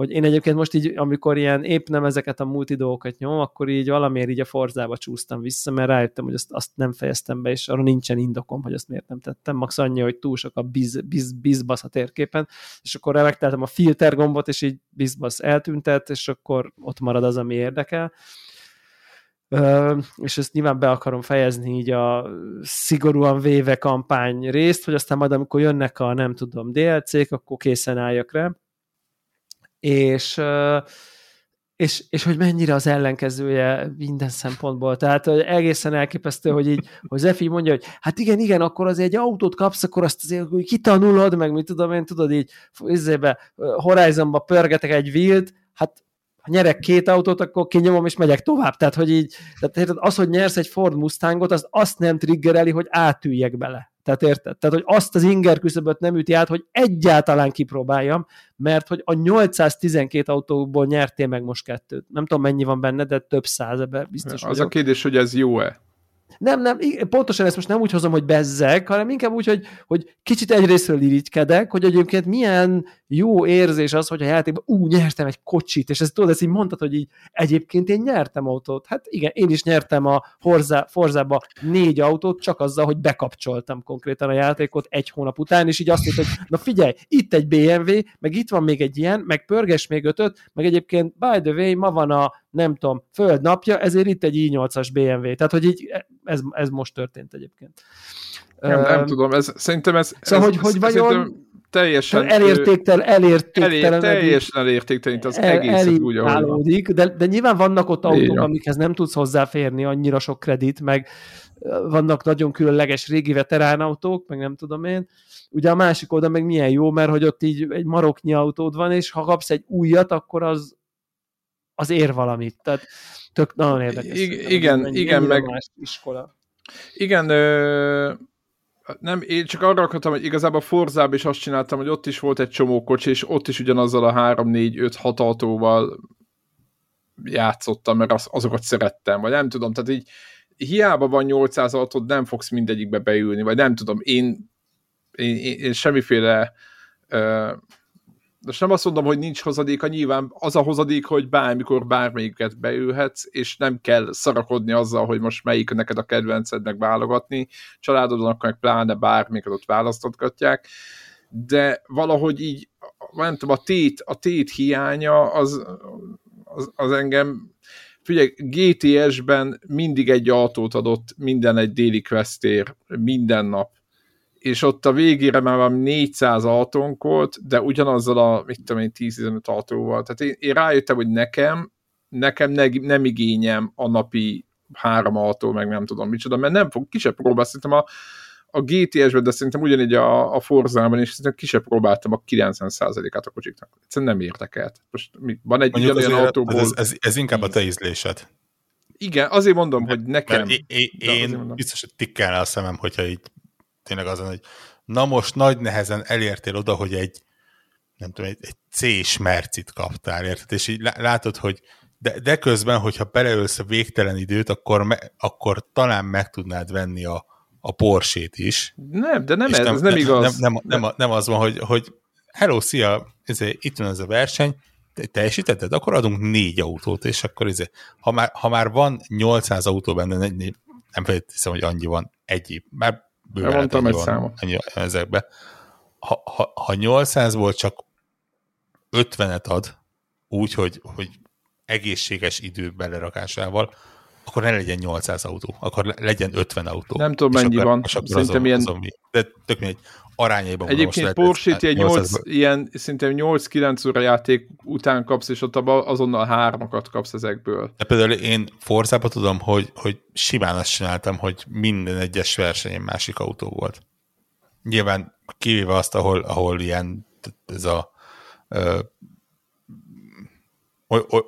hogy én egyébként most így, amikor ilyen épp nem ezeket a multi dolgokat nyom, akkor így valamiért így a forzába csúsztam vissza, mert rájöttem, hogy azt, azt nem fejeztem be, és arra nincsen indokom, hogy azt miért nem tettem. Max annyi, hogy túl sok a biz, biz, bizbasz a térképen, és akkor megteltem a filter gombot, és így bizbasz eltüntet, és akkor ott marad az, ami érdekel. Uh, és ezt nyilván be akarom fejezni így a szigorúan véve kampány részt, hogy aztán majd amikor jönnek a nem tudom DLC-k, akkor készen álljak rá és, és, és hogy mennyire az ellenkezője minden szempontból. Tehát egészen elképesztő, hogy így, hogy Zefi mondja, hogy hát igen, igen, akkor az egy autót kapsz, akkor azt azért hogy kitanulod, meg mit tudom én, tudod így, izébe, Horizonba pörgetek egy vilt, hát ha nyerek két autót, akkor kinyomom és megyek tovább. Tehát, hogy így, tehát az, hogy nyersz egy Ford Mustangot, az azt nem triggereli, hogy átüljek bele. Tehát érted? Tehát, hogy azt az inger küszöböt nem üti át, hogy egyáltalán kipróbáljam, mert hogy a 812 autóból nyertél meg most kettőt. Nem tudom, mennyi van benne, de több száz ebben biztos Az vagyok. a kérdés, hogy ez jó-e? Nem, nem, pontosan ezt most nem úgy hozom, hogy bezzek, hanem inkább úgy, hogy, hogy kicsit egyrésztről irigykedek, hogy egyébként milyen jó érzés az, hogy a játékban ú, nyertem egy kocsit, és ezt tudod, ezt így mondtad, hogy így egyébként én nyertem autót. Hát igen, én is nyertem a Forza, Forzába négy autót, csak azzal, hogy bekapcsoltam konkrétan a játékot egy hónap után, és így azt mondta, hogy na figyelj, itt egy BMW, meg itt van még egy ilyen, meg pörges még ötöt, meg egyébként by the way, ma van a nem tudom, föld napja, ezért itt egy i8-as BMW. Tehát, hogy így ez, ez most történt egyébként. Nem, nem tudom, ez, szerintem ez... Szóval, ez, hogy, hogy vajon teljesen... Elértéktel, elértéktelen. Elér, teljesen elértéktelen, az el, egész úgy, ahogy de, de nyilván vannak ott autók, Igen. amikhez nem tudsz hozzáférni, annyira sok kredit, meg vannak nagyon különleges régi veterán autók, meg nem tudom én. Ugye a másik oldal meg milyen jó, mert hogy ott így egy maroknyi autód van, és ha kapsz egy újat, akkor az az ér valamit. Tehát tök nagyon érdekes. I- igen, igen, meg... Más iskola. Igen, ö, nem, én csak arra akartam, hogy igazából Forzában is azt csináltam, hogy ott is volt egy csomó kocsi, és ott is ugyanazzal a 3, 4, 5, 6 autóval játszottam, mert az, azokat szerettem, vagy nem tudom, tehát így hiába van 800 autót, nem fogsz mindegyikbe beülni, vagy nem tudom, én, én, én, én semmiféle uh, most nem azt mondom, hogy nincs hozadéka, nyilván az a hozadék, hogy bármikor bármelyiket beülhetsz, és nem kell szarakodni azzal, hogy most melyik neked a kedvencednek válogatni, családodon akkor meg pláne bármiket ott választotgatják, de valahogy így, nem tudom, a tét, a tét hiánya az, az, az engem figyelj, GTS-ben mindig egy autót adott minden egy déli questér, minden nap és ott a végére már van 400 autónk volt, de ugyanazzal a, mit tudom én, 10-15 autóval. Tehát én, én rájöttem, hogy nekem, nekem ne, nem igényem a napi három autó, meg nem tudom micsoda, mert nem fog, ki se próbál, szerintem a, a GTS-ben, de szerintem ugyanígy a, a Forzában is, szerintem ki se próbáltam a 90%-át a kocsiknak. Egyszerűen nem érdekelt. Most mi, van egy Mondjuk ugyanolyan autóból... Ez, ez, ez, inkább a te ízlésed. Igen, azért mondom, hogy nekem... Mert én, én biztos, hogy tikkelne a szemem, hogyha így tényleg azon, hogy na most nagy nehezen elértél oda, hogy egy nem tudom, egy, egy C-s mercit kaptál, érted? És így látod, hogy de, de közben, hogyha beleölsz a végtelen időt, akkor, me, akkor talán meg tudnád venni a, a Porsét is. Nem, de nem ez, nem, ez nem igaz. Nem, nem, nem, nem az van, hogy, hogy hello, szia, ez, itt van ez a verseny, teljesítetted, akkor adunk négy autót, és akkor ez, ha már, ha már van 800 autó benne, nem hiszem, hogy annyi van egy, már bőven mondtam egy számot. Ennyi ezekbe. Ha, ha, ha 800-ból csak 50-et ad, úgy, hogy, hogy egészséges idő belerakásával, akkor ne legyen 800 autó, akkor legyen 50 autó. Nem tudom, mennyi akkor, van. Szerintem azon, ilyen... Azon, de tök mindegy, arányaiban Egyébként Porsche ilyen, 8, ilyen szinte 8-9 óra játék után kapsz, és ott azonnal hármakat kapsz ezekből. De például én Forzába tudom, hogy, hogy simán azt csináltam, hogy minden egyes versenyen másik autó volt. Nyilván kivéve azt, ahol, ahol ilyen ez a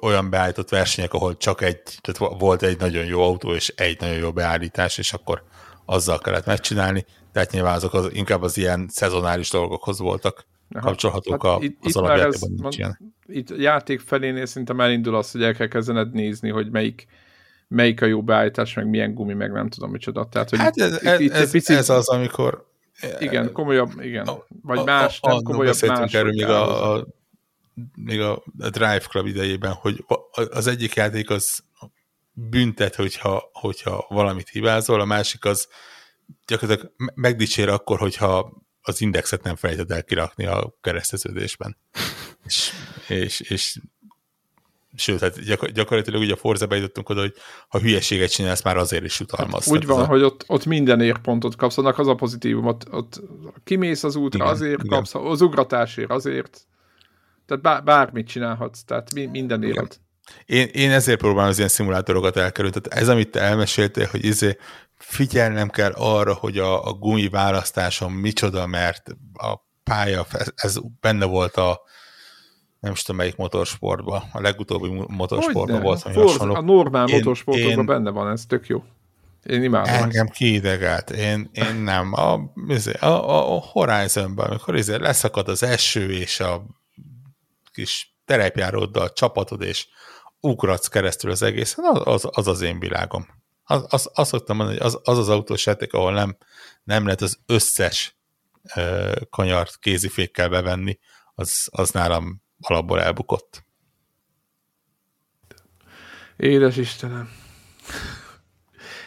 olyan beállított versenyek, ahol csak egy, tehát volt egy nagyon jó autó és egy nagyon jó beállítás, és akkor azzal kellett megcsinálni tehát nyilván azok az, inkább az ilyen szezonális dolgokhoz voltak Aha. kapcsolhatók hát a, itt, az alapjátékban nincs ilyen. Itt játék felénél szerintem elindul az, hogy el kell kezdened nézni, hogy melyik, melyik a jó beállítás, meg milyen gumi, meg nem tudom micsoda. Tehát, hogy hát ez, itt, itt, ez, picit, ez az, amikor igen, komolyabb, igen. Vagy más, a, a, nem komolyabb, más. Erről még a, a, még a, a Drive Club idejében, hogy az egyik játék az büntet, hogyha, hogyha valamit hibázol, a másik az gyakorlatilag megdicsér akkor, hogyha az indexet nem felejted el kirakni a kereszteződésben. és, és, és sőt, hát gyakor- gyakorlatilag ugye a Forza jutottunk oda, hogy ha hülyeséget csinálsz, már azért is utalmaz. Hát úgy van, a... hogy ott, ott minden érpontot kapsz, annak az a pozitívum, ott, ott kimész az útra, igen, azért igen. kapsz, az ugratásért azért, tehát bár, bármit csinálhatsz, tehát mi, minden élet. Én, én ezért próbálom az ilyen szimulátorokat elkerülni. Tehát ez, amit te elmeséltél, hogy izé figyelnem kell arra, hogy a, a gumi választásom micsoda, mert a pálya, ez, ez benne volt a nem tudom melyik motorsportban, a legutóbbi motorsportban volt valami hasonló. A normál én, motorsportokban én, benne van, ez tök jó. Én imádom Engem ezt. kiidegelt, én, én nem. A, izé, a, a, a Horizonban, amikor ezért leszakad az eső, és a kis terepjáróddal csapatod, és ugratsz keresztül az egészen, az az, az, az én világom. Az, az, azt szoktam mondani, hogy az az, az autós játék, ahol nem, nem lehet az összes uh, kanyart kézifékkel bevenni, az, az nálam alapból elbukott. Édes Istenem.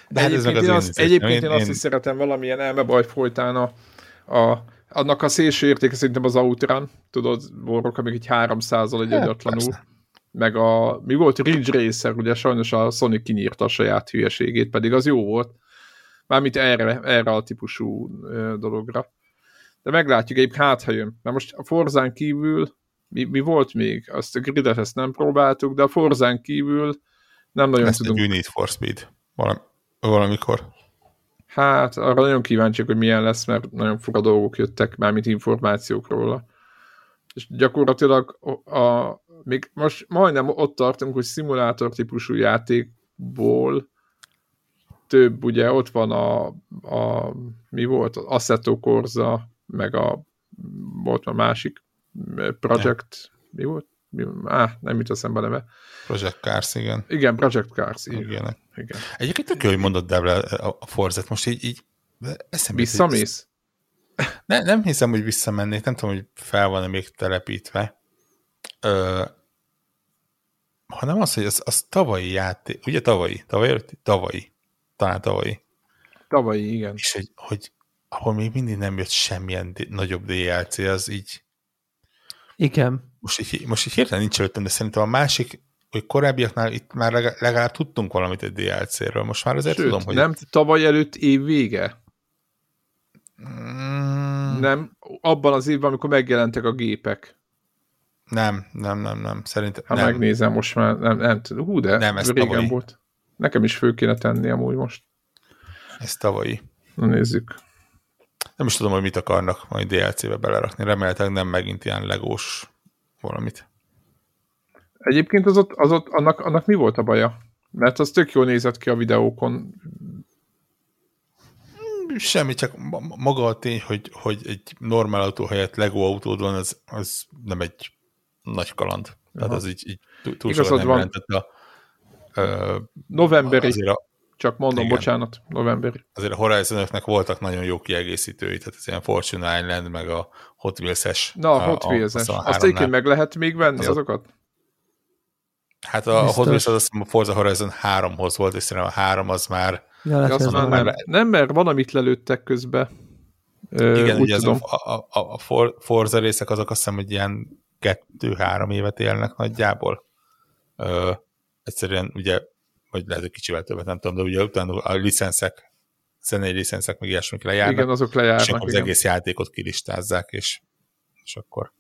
De hát egyébként, én, az, egyébként én, én azt is szeretem valamilyen elmebaj folytán a, a, annak a szélső értéke szerintem az Outrun, tudod, borok, amik egy 300-al egy agyatlanul. Persze meg a, mi volt, Ridge Racer, ugye sajnos a Sonic kinyírta a saját hülyeségét, pedig az jó volt. Mármint erre, erre a típusú dologra. De meglátjuk, egyébként hát, ha jön. Mert most a Forzán kívül, mi, mi volt még? Azt a gridet ezt nem próbáltuk, de a Forzán kívül nem nagyon ezt tudunk. Ezt Need for Speed Valam, valamikor. Hát, arra nagyon kíváncsiak, hogy milyen lesz, mert nagyon fura dolgok jöttek, mármint információk róla. És gyakorlatilag a, még most majdnem ott tartunk, hogy szimulátor típusú játékból több, ugye ott van a, a mi volt, az Assetto Corsa, meg a volt a másik Project, mi volt? Á, nem jut eszembe neve. Project Cars, igen. Igen, Project Cars, igen. igen. igen. Egyébként tök jó, hogy mondod Devle a, Forzet, most így, így eszembe. Visszamész? Ne, nem hiszem, hogy visszamennék, nem tudom, hogy fel van-e még telepítve. Ö, hanem az, hogy az, az tavalyi játék, ugye tavalyi, tavalyi, tavalyi, talán tavalyi. Tavalyi, igen. És hogy, hogy ahol még mindig nem jött semmilyen d- nagyobb DLC, az így... Igen. Most így, most így hirtelen nincs előttem, de szerintem a másik, hogy korábbiaknál itt már legalább, tudtunk valamit egy DLC-ről. Most már azért Sőt, tudom, hogy... nem tavaly előtt év vége? Mm. Nem, abban az évben, amikor megjelentek a gépek. Nem, nem, nem, nem. Szerintem Ha nem. megnézem most már, nem, nem tudom. Hú, de nem, ez régen tavalyi. volt. Nekem is fő kéne tenni amúgy most. Ez tavalyi. Na nézzük. Nem is tudom, hogy mit akarnak majd DLC-be belerakni. Remélhetőleg nem megint ilyen legós valamit. Egyébként az ott, az ott annak, annak mi volt a baja? Mert az tök jól nézett ki a videókon. Semmi, csak maga a tény, hogy, hogy egy normál autó helyett Lego autód van, az, az nem egy nagy kaland. Tehát Aha. az így, így túl Igazad nem van. A, ö, novemberi, a, csak mondom, igen, bocsánat, novemberi. Azért a horizon voltak nagyon jó kiegészítői, tehát az ilyen Fortune Island, meg a Hot Wheels-es. Na, a Hot Wheels-es. Azt egyébként meg lehet még venni az azokat? Hát a, a Hot Wheels az azt a Forza Horizon 3-hoz volt, és szerintem a 3 az már Ja, lehet, azt már nem, nem, mert van, amit lelőttek közbe. Igen, ugye tudom. a, a, a Forza részek azok azt hiszem, hogy ilyen kettő-három évet élnek nagyjából. Ö, egyszerűen ugye, vagy lehet, hogy kicsivel többet, nem tudom, de ugye utána a licenszek, zenei licenszek meg ilyesmik lejárnak. Igen, azok lejárnak. És akkor az igen. egész játékot kilistázzák, és, és akkor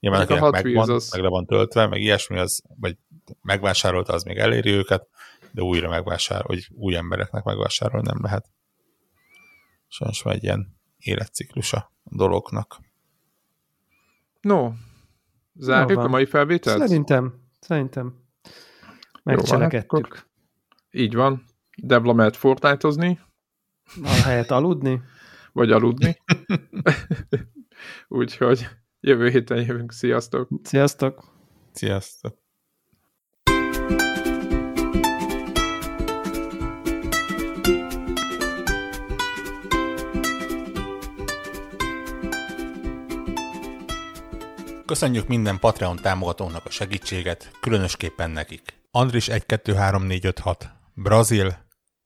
nyilván akinek megvan, az... meg le van töltve, meg ilyesmi, az, vagy megvásárolta, az még eléri őket, de újra megvásárol, vagy új embereknek megvásárol nem lehet. Sajnos van egy ilyen életciklusa a dolognak. No, zárjuk a mai felvételt? Szerintem, szerintem. Megcselekedtük. Így van. Debla mehet Fortnite-ozni. A helyet aludni. Vagy aludni. Úgyhogy jövő héten jövünk. Sziasztok! Sziasztok! Sziasztok! Köszönjük minden Patreon támogatónak a segítséget, különösképpen nekik. Andris 123456, Brazil,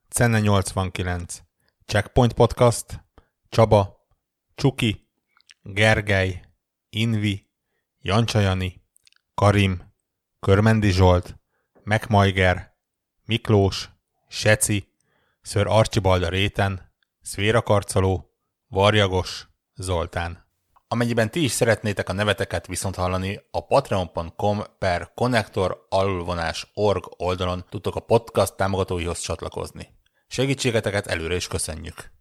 Cenne 89, Checkpoint Podcast, Csaba, Csuki, Gergely, Invi, Jancsajani, Karim, Körmendi Zsolt, Megmajger, Miklós, Seci, Ször Archibalda Réten, Szvéra Karcoló, Varjagos, Zoltán. Amennyiben ti is szeretnétek a neveteket viszont hallani, a patreon.com per connector alulvonás org oldalon tudtok a podcast támogatóihoz csatlakozni. Segítségeteket előre is köszönjük!